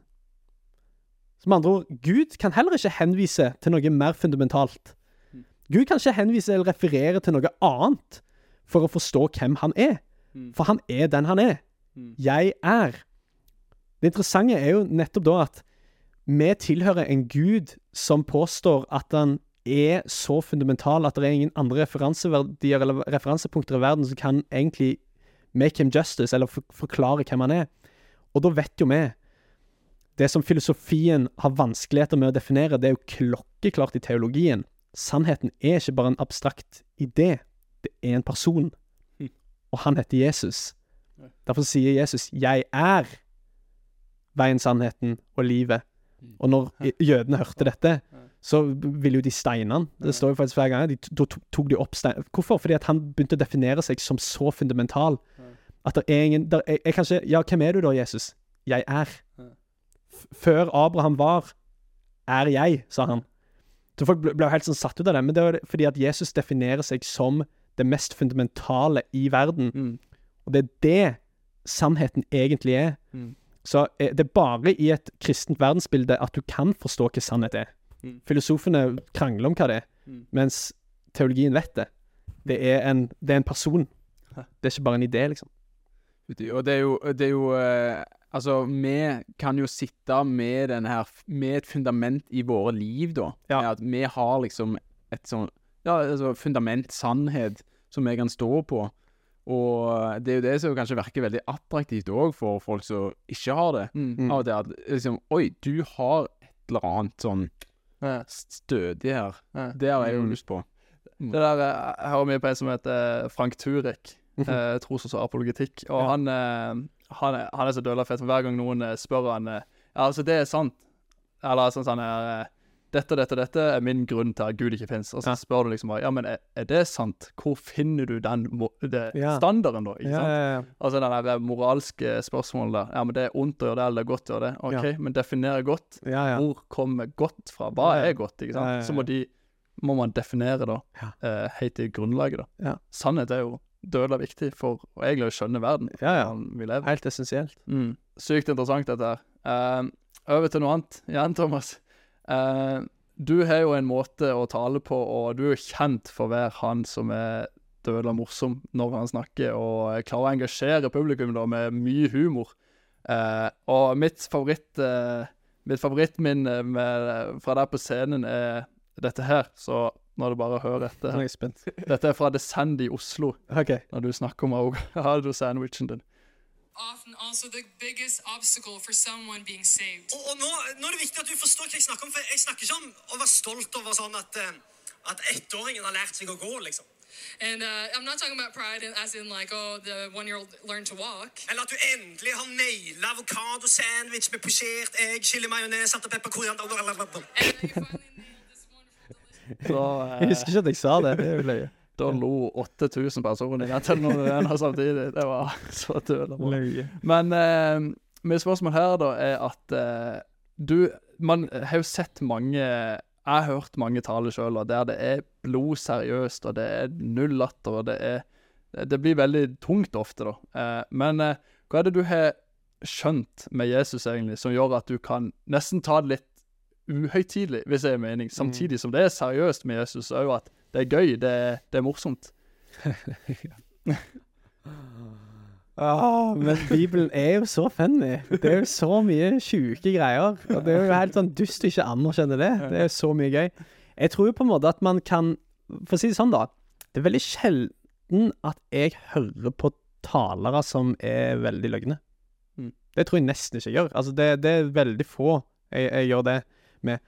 Så med andre ord, Gud kan heller ikke henvise til noe mer fundamentalt. Mm. Gud kan ikke henvise eller referere til noe annet for å forstå hvem han er. Mm. For han er den han er. Mm. Jeg er. Det interessante er jo nettopp da at vi tilhører en gud som påstår at han er så fundamental at det er ingen andre referanseverdier eller referansepunkter i verden som kan egentlig make him justice, eller for forklare hvem han er. Og da vet jo vi Det som filosofien har vanskeligheter med å definere, det er jo klokkeklart i teologien. Sannheten er ikke bare en abstrakt idé, det er en person. Hm. Og han heter Jesus. Derfor sier Jesus 'Jeg er veien, sannheten og livet'. Mm. Og når jødene hørte dette, så ville jo de steine han. Det står jo faktisk flere ganger. De, tok de opp stein. Hvorfor? Fordi at han begynte å definere seg som så fundamental. At det er ingen der, jeg, jeg kan ikke Ja, hvem er du da, Jesus? Jeg er. Før Abraham var, er jeg, sa han. Så folk ble, ble jo helt sånn satt ut av det. Men det var fordi at Jesus definerer seg som det mest fundamentale i verden. Mm. Og det er det sannheten egentlig er. Mm. Så eh, det er bare i et kristent verdensbilde at du kan forstå hva sannhet er. Mm. Filosofene krangler om hva det er, Mm. mens teologien vet det. Det er en, det er en person. Det er ikke bare en idé, liksom. Og det er jo, det er jo eh, Altså, vi kan jo sitte med den her Med et fundament i våre liv, da. Ja. At vi har liksom et sånn Ja, altså fundament, sannhet, som vi kan stå på. Og det er jo det som kanskje virker veldig attraktivt òg for folk som ikke har det. Mm. Av det at liksom Oi, du har et eller annet sånn stødig her. Ja. Det har jeg jo Mm. lyst på. Det der, eh, Jeg hører mye på en som heter Frank Turek. eh, tros- og apologetikk. Og Ja. han, eh, han, er, han er så dølla for hver gang noen eh, spør han Ja, altså, det er sant. Eller sånn sånn her Dette, dette, dette er min grunn til at Gud ikke fins. Og så Ja. spør du liksom bare Ja, men er, er det sant? Hvor finner du den det, Ja. standarden, da? Ikke sant? Altså den der moralske spørsmålet der. Ja, men det er ondt å gjøre det, eller det er godt å gjøre det. OK, men definere godt. Hvor kommer godt fra? Hva er godt? ikke sant? Så må de må man definere da, eh, helt i grunnlaget. da. Sannhet er jo dødelig viktig for å egentlig skjønne verden Ja, ja. vi lever. Helt essensielt. Mm. Sykt interessant dette her. Uh, over til noe annet igjen, Thomas. Uh, du har jo en måte å tale på, og du er jo kjent for å være han som er dødelig morsom når han snakker, og klarer å engasjere publikum da med mye humor. Uh, og mitt favoritt eh, Mitt favorittminne med, fra der på scenen er dette her, så nå er det bare å høre Nå er etter. jeg spent. Dette er fra The Sand i Oslo, okay. når du snakker om avokado-sandwichen din. often also the biggest obstacle for someone being saved. Og, og nå, nå er det viktig at du forstår hva jeg snakker om, for jeg snakker ikke om å være stolt over sånn at, eh, at ettåringen har lært seg å gå, liksom. And uh, I'm not talking about pride in- as in like, oh, the one year old learned to walk. Eller at du endelig har naila avokadosandwich med posjert egg, chili, majones, salt og pepper, koriander delicious. eh, Jeg husker ikke at jeg sa det. Det er jo løye. Da lo 8000 personer i den telenovela samtidig. Det var så tull. Men eh, mitt spørsmål her da er at eh, du Man har jo sett mange Jeg har hørt mange taler sjøl der det er blodseriøst, og det er null latter, og det er Det blir veldig tungt ofte, da. Eh, men eh, hva er det du har skjønt med Jesus, egentlig, som gjør at du kan nesten ta det litt uhøytidelig, hvis det er mening, samtidig som det er seriøst med Jesus, òg, at det er gøy, det er, det er morsomt. Ah, men Bibelen er jo så funny. Det er jo så mye sjuke greier. Og det er jo helt sånn dust å ikke anerkjenne det. Det er jo så mye gøy. Jeg tror jo på en måte at man kan For å si det sånn, da. Det er veldig sjelden at jeg hører på talere som er veldig løgne. Mm. Det tror jeg nesten ikke jeg gjør. Altså, det, det er veldig få jeg, jeg gjør det med.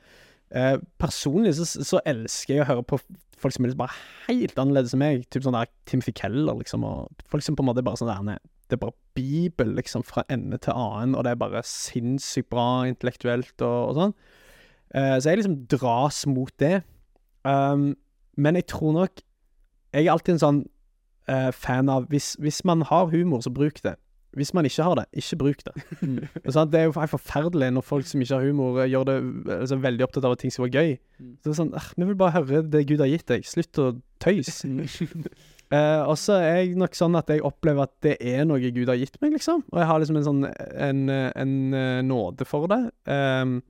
Eh, personlig så, så elsker jeg å høre på folk som er bare helt annerledes enn meg. Typ sånn der Timothy Keller, liksom. Og folk som på en måte bare sånn der det er bare Bibel, liksom, fra ende til annen, og det er bare sinnssykt bra intellektuelt og, og sånn. Eh, så jeg liksom dras mot det. Um, men jeg tror nok Jeg er alltid en sånn eh, fan av hvis, hvis man har humor, så bruk det. Hvis man ikke har det, ikke bruk det. Mm. Det er jo forferdelig når folk som ikke har humor, eh, gjør det altså, veldig opptatt av at ting skal være gøy. Mm. Så det er sånn «Ah, Vi vil bare høre det Gud har gitt deg. Slutt å tøys. Mm. uh, og så er jeg nok sånn at jeg opplever at det er noe Gud har gitt meg, liksom. Og jeg har liksom en sånn en, en, en nåde for det. Um,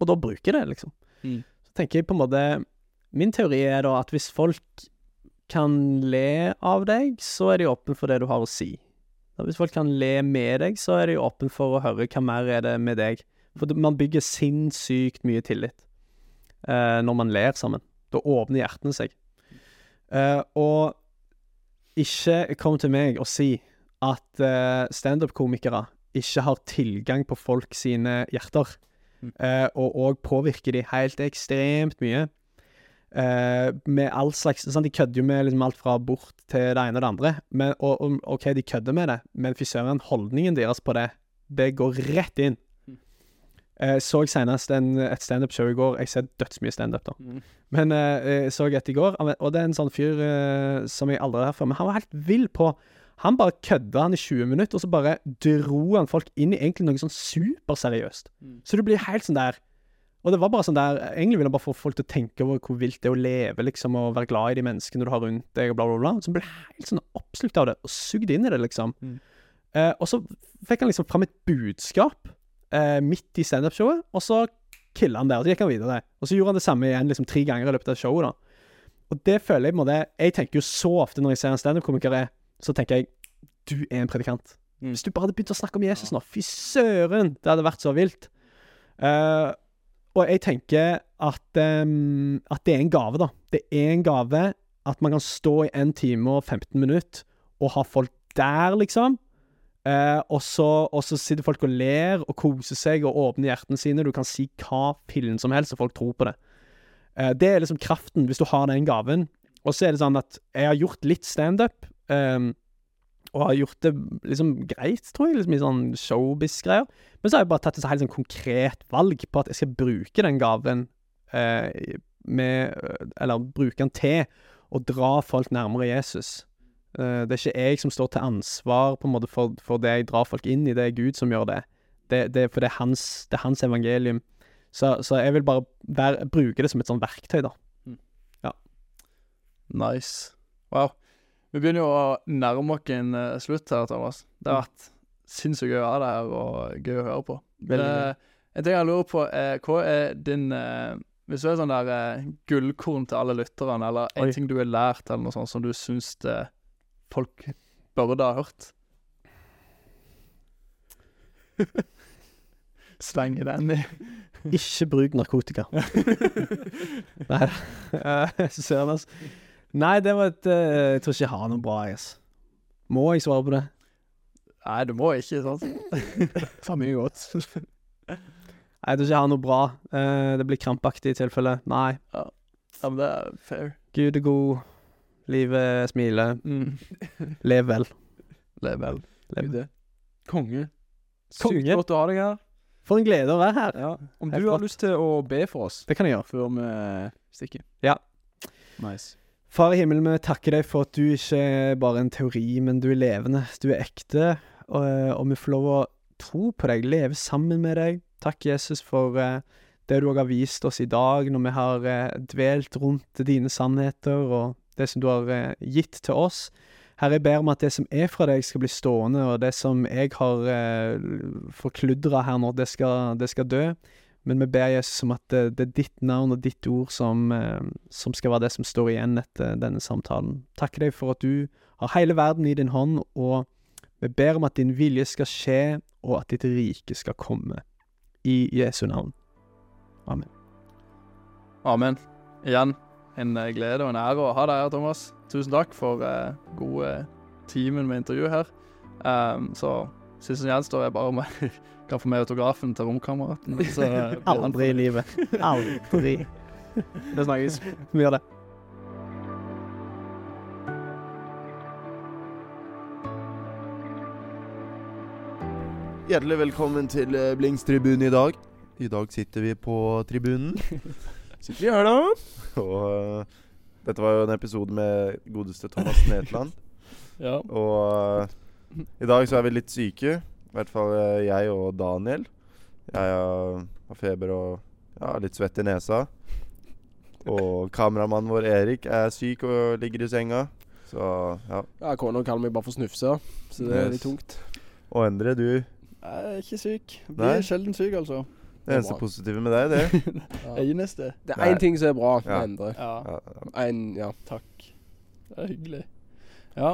og da bruker jeg det, liksom. Mm. Så tenker jeg på en måte Min teori er da at hvis folk kan le av deg, så er de åpne for det du har å si. Hvis folk kan le med deg, så er de åpne for å høre hva mer er det med deg. For man bygger sinnssykt mye tillit eh, når man ler sammen. Da åpner hjertene seg. Eh, og ikke kom til meg og si at uh, standup-komikere ikke har tilgang på folk sine hjerter, Mm. eh, og òg påvirker de helt ekstremt mye. Eh, med all slags sant? De kødder jo med liksom alt fra abort til det ene og det andre. Men, og, og, OK, de kødder med det, men fy søren, holdningen deres på det, det går rett inn. Eh, så jeg senest en, et standup-show i går. Jeg ser dødsmye standup, da. Mm. Men så jeg så et i går, og det er en sånn fyr som jeg aldri har hørt før. Men han var helt vill på Han bare kødda han i 20 minutter, og så bare dro han folk inn i egentlig noe sånn superseriøst. Mm. Så du blir helt sånn der Og det var bare sånn der Egentlig ville han bare få folk til å tenke over hvor vilt det er å leve, liksom, og være glad i de menneskene du har rundt deg, og bla, bla, bla. Så ble helt sånn oppslukt av det, og sugd inn i det, liksom. Mm. Eh, og så fikk han liksom fram et budskap eh, midt i standup-showet, og så killa han det, og så gikk han videre. Og så gjorde han det samme igjen liksom tre ganger i løpet av showet, da. Og det føler jeg på en måte Jeg tenker jo så ofte når jeg ser en standup-komiker, er, så tenker jeg du er en predikant. Mm. Hvis du bare hadde begynt å snakke om Jesus nå, fy søren, det hadde vært så vilt. Eh, og jeg tenker at, um, at det er en gave, da. Det er en gave at man kan stå i 1 time og 15 minutter og ha folk der, liksom. Uh, og, så, og så sitter folk og ler og koser seg og åpner hjertene sine. Du kan si hva fillen som helst, og folk tror på det. Uh, det er liksom kraften, hvis du har den gaven. Og så er det sånn at jeg har gjort litt standup, um, og har gjort det liksom greit, tror jeg, liksom i sånn showbiz-greier. Men så har jeg bare tatt et så helt sånn konkret valg på at jeg skal bruke den gaven eh, med Eller bruke den til å dra folk nærmere Jesus. Eh, det er ikke jeg som står til ansvar på en måte for, for det jeg drar folk inn i, det er Gud som gjør det. det, det for det er, hans, det er hans evangelium. Så, så jeg vil bare være, bruke det som et sånt verktøy, da. Ja. Nice. Wow. Vi begynner jo å nærme oss en eh, slutt her, Thomas. Det har vært sinnssykt gøy å være der, her, og gøy å høre på. Veldig gøy. En ting jeg lurer på, er hva er din eh, Hvis du er sånn der eh, gullkorn til alle lytterne, eller en Oi. ting du har lært, eller noe sånt som du syns folk burde ha hørt? Slenge den i. Ikke bruk narkotika. Nei da. Søren, altså. Nei, det var et eh, Jeg tror ikke jeg har noe bra, altså. Må jeg svare på det? Nei, du må ikke, sant? For mye godt. Nei, jeg tror ikke jeg har noe bra. Eh, det blir krampaktig i tilfelle. Nei. Ja, men det er fair. Gud er god. Livet smiler. Mm. Lev vel. Lev vel. Lev. Gud, Konge. Konge. Sykt godt å ha deg her. For en glede å være her. Ja. Om Helt du har rått. lyst til å be for oss Det kan jeg gjøre. før vi stikker. Ja. Nice. Far i himmelen, vi takker deg for at du ikke er bare en teori, men du er levende. Du er ekte, og, og vi får lov å tro på deg, leve sammen med deg. Takk, Jesus, for eh, det du òg har vist oss i dag, når vi har eh, dvelt rundt dine sannheter og det som du har eh, gitt til oss. Herre, jeg ber om at det som er fra deg, skal bli stående, og det som jeg har forkludra her nå, det skal, det skal dø. Men vi ber Jesus om at det, det er ditt navn og ditt ord som, eh, som skal være det som står igjen etter denne samtalen. Takker deg for at du har hele verden i din hånd, og vi ber om at din vilje skal skje, og at ditt rike skal komme. I Jesu navn. Amen. Amen. Igjen en eh, glede og en ære å ha deg her, Thomas. Tusen takk for eh, gode timen med intervju her. Um, så siste som står jeg bare med, jeg kan få med autografen til romkameraten. eh, Aldri i livet. Aldri. Det snakkes. Vi gjør det. Hjertelig velkommen til Blings tribun i dag. I dag sitter vi på tribunen. Sitter vi her, da? Og uh, dette var jo en episode med godeste Thomas Netland. Ja. Og eh, i dag så er vi litt syke. I hvert fall eh, jeg og Daniel. Jeg har, feber og ja, litt svett i nesa. Og kameramannen vår Erik er syk og ligger i senga. Så ja. Ja, Kona kaller meg bare for snufse, så det er litt tungt. Og Endre, du. Jeg er ikke syk. Nei? Blir sjelden syk, altså. Det eneste bra. positive med deg, det. Ja. Eneste. Det er Nei. én ting som er bra med Ja. Endre. Ja, Ja, ja. En, ja. takk. Det er hyggelig. Ja.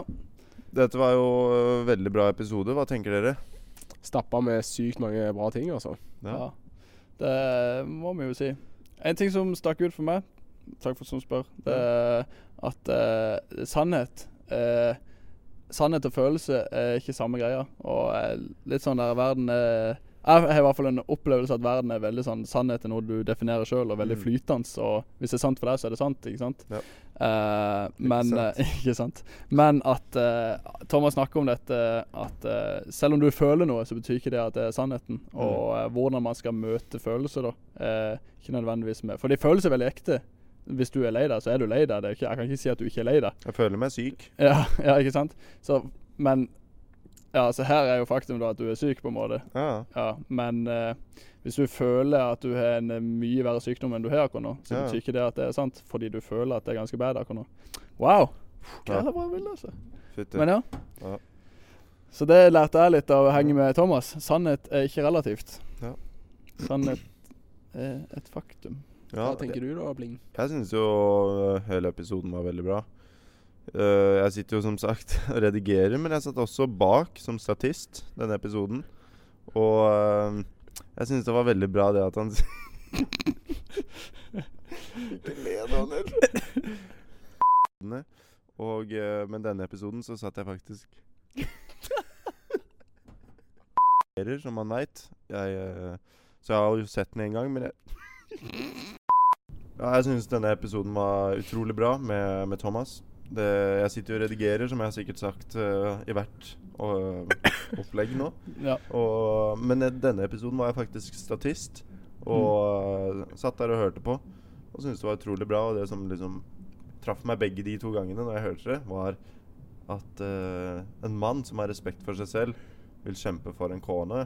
Dette var jo en veldig bra episode. Hva tenker dere? Stappa med sykt mange bra ting, altså. ja. Det må vi jo si. En ting som stakk ut for meg, takk for som spør, det er at uh, sannhet uh, Sannhet og følelse er ikke samme greia. Og litt sånn der verden er Jeg har i hvert fall en opplevelse at verden er veldig sånn Sannhet er noe du definerer sjøl, og veldig Mm. flytende. Og hvis det er sant for deg, så er det sant, ikke sant? Ja. Eh, men eh, Ikke sant. Men at uh, Thomas snakker om dette at uh, selv om du føler noe, så betyr ikke det at det er sannheten. Mm. Og hvordan man skal møte følelser, da. Ikke nødvendigvis med For de er veldig ekte. Hvis du er lei deg, så er du lei deg. Ikke, jeg kan ikke si at du ikke er lei deg. Jeg føler meg syk. Ja, ja ikke sant? Så, men Ja, så her er jo faktum da at du er syk, på en måte. Ja. Ja, men eh, hvis du føler at du har en eh, mye verre sykdom enn du har akkurat nå, så Ja. betyr ikke det at det er sant, fordi du føler at det er ganske bad akkurat nå. Wow! Ja. Jævla bra bilde, altså. Fytti. Men ja. Ja. Så det lærte jeg litt av å henge med Thomas. Sannhet er ikke relativt. Ja. Sannhet er et faktum. Ja, Hva tenker du da, Bling? Jeg syns jo øh, hele episoden var veldig bra. Øh, jeg sitter jo som sagt og redigerer, men jeg satt også bak som statist denne episoden. Og uh, jeg syns det var veldig bra det at han Ikke le, Daniel. Og uh, med denne episoden så satt jeg faktisk Som man veit. Jeg Så jeg har jo sett den en gang, men jeg ja, jeg syns denne episoden var utrolig bra med, med Thomas. Det, jeg sitter jo og redigerer, som jeg har sikkert sagt uh, i hvert uh, opplegg nå. Ja. Og, men denne episoden var jeg faktisk statist, og eh, satt der og hørte på. Og syntes det var utrolig bra. Og det som liksom traff meg begge de to gangene når jeg hørte det, var at uh, en mann som har respekt for seg selv, vil kjempe for en kone.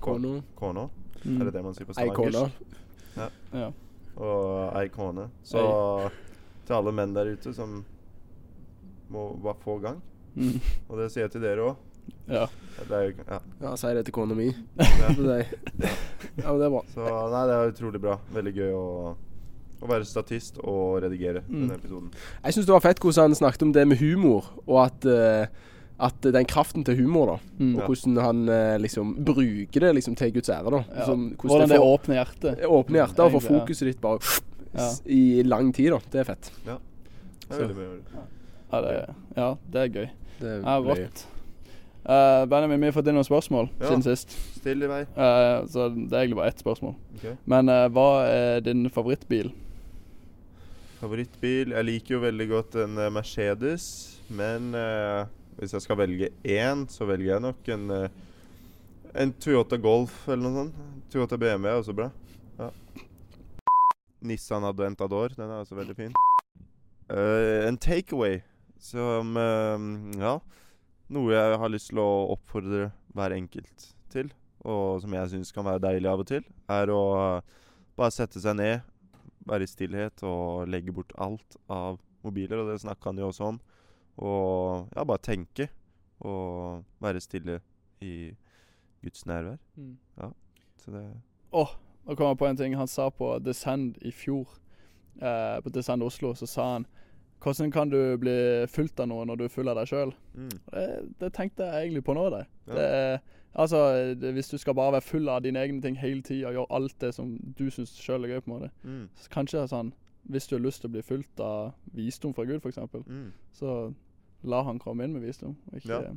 Kono. kono. Mm. Er det det man sier på Ei stavangersk? Ja. og ei kone. Så til alle menn der ute som må bare få gang, Mm. og det sier jeg til dere òg. ja. Det Ja. Ja, si det til kona mi. Ja. Ja, men det er bra. Så nei, det er utrolig bra. Veldig gøy å, å være statist og redigere Mm. denne episoden. Jeg syns det var fett hvordan han snakket om det med humor, og at, uh, at den kraften til humor, da. Mm. Og Ja. hvordan han uh, liksom bruker det liksom til Guds ære, da. Ja. Som, Hvordan det får- åpner hjertet. åpner hjertet og får fokuset ditt bare Ja. i lang tid, da. Det er fett. Ja. Det er veldig bra. Ja, det, ja, det er gøy. Det er rått. Uh, Benjamin, vi har fått inn noen spørsmål Ja. siden sist. Still i vei. Uh, så det er egentlig bare ett spørsmål. Okay. Men uh, hva er din favorittbil? Favorittbil? Jeg liker jo veldig godt en eh, Mercedes, men eh, hvis jeg skal velge én, så velger jeg nok en eh, En Toyota Golf eller noe sånt. Toyota BMW er også bra. Ja. Nissan Adventador, den er også veldig fin. Eh, en takeaway som eh, Ja. Noe jeg har lyst til å oppfordre hver enkelt til, og som jeg syns kan være deilig av og til, er å bare sette seg ned, være i stillhet og legge bort alt av mobiler, og det snakka han jo også om. Og ja, bare tenke og være stille i Guds nærvær. Ja, så det Åh, nå kom jeg på en ting han sa på Descend i fjor. Eh, på Descend Oslo så sa han hvordan kan du bli fulgt av noe når du er full av deg sjøl? mm. Det, det tenkte jeg egentlig på nå. Det. Ja. Det altså, det, hvis du skal bare være full av dine egne ting hele tida og gjøre alt det som du syns sjøl er gøy, på en måte. Mm. Så kanskje sånn Hvis du har lyst til å bli fulgt av visdom fra Gud, f.eks., Mm. så la han komme inn med visdom. og Ikke, Ja.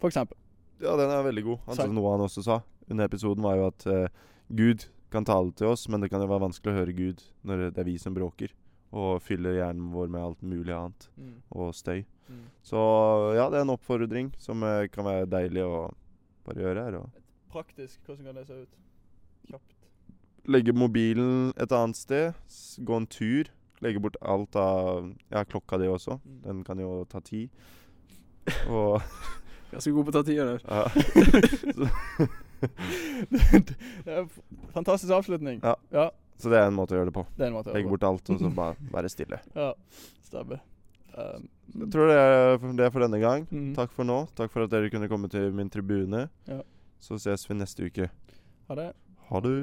For eksempel. Ja, den er veldig god. Han sa noe han også sa under episoden, var jo at uh, Gud kan tale til oss, men det kan jo være vanskelig å høre Gud når det er vi som bråker. Og fyller hjernen vår med alt mulig annet. Og støy. Mm. Så ja, det er en oppfordring som eh, kan være deilig å bare gjøre her. Og praktisk, hvordan kan det se ut? Kjapt. Legge mobilen et annet sted. Gå en tur. Legge bort alt av Ja, klokka di også. Mm. Den kan jo ta tid. Og Ganske god på å ta tida der. ja. det er en fantastisk avslutning. Ja. ja. Så det er en måte å gjøre det på. Det er en måte å gjøre det bort alt, og så bare være stille. Ja, stemmer. Um, Jeg tror det er, det er for denne gang. Mm. Takk for nå. Takk for at dere kunne komme til min tribune. Ja. Så ses vi neste uke. Ha det. Ha det.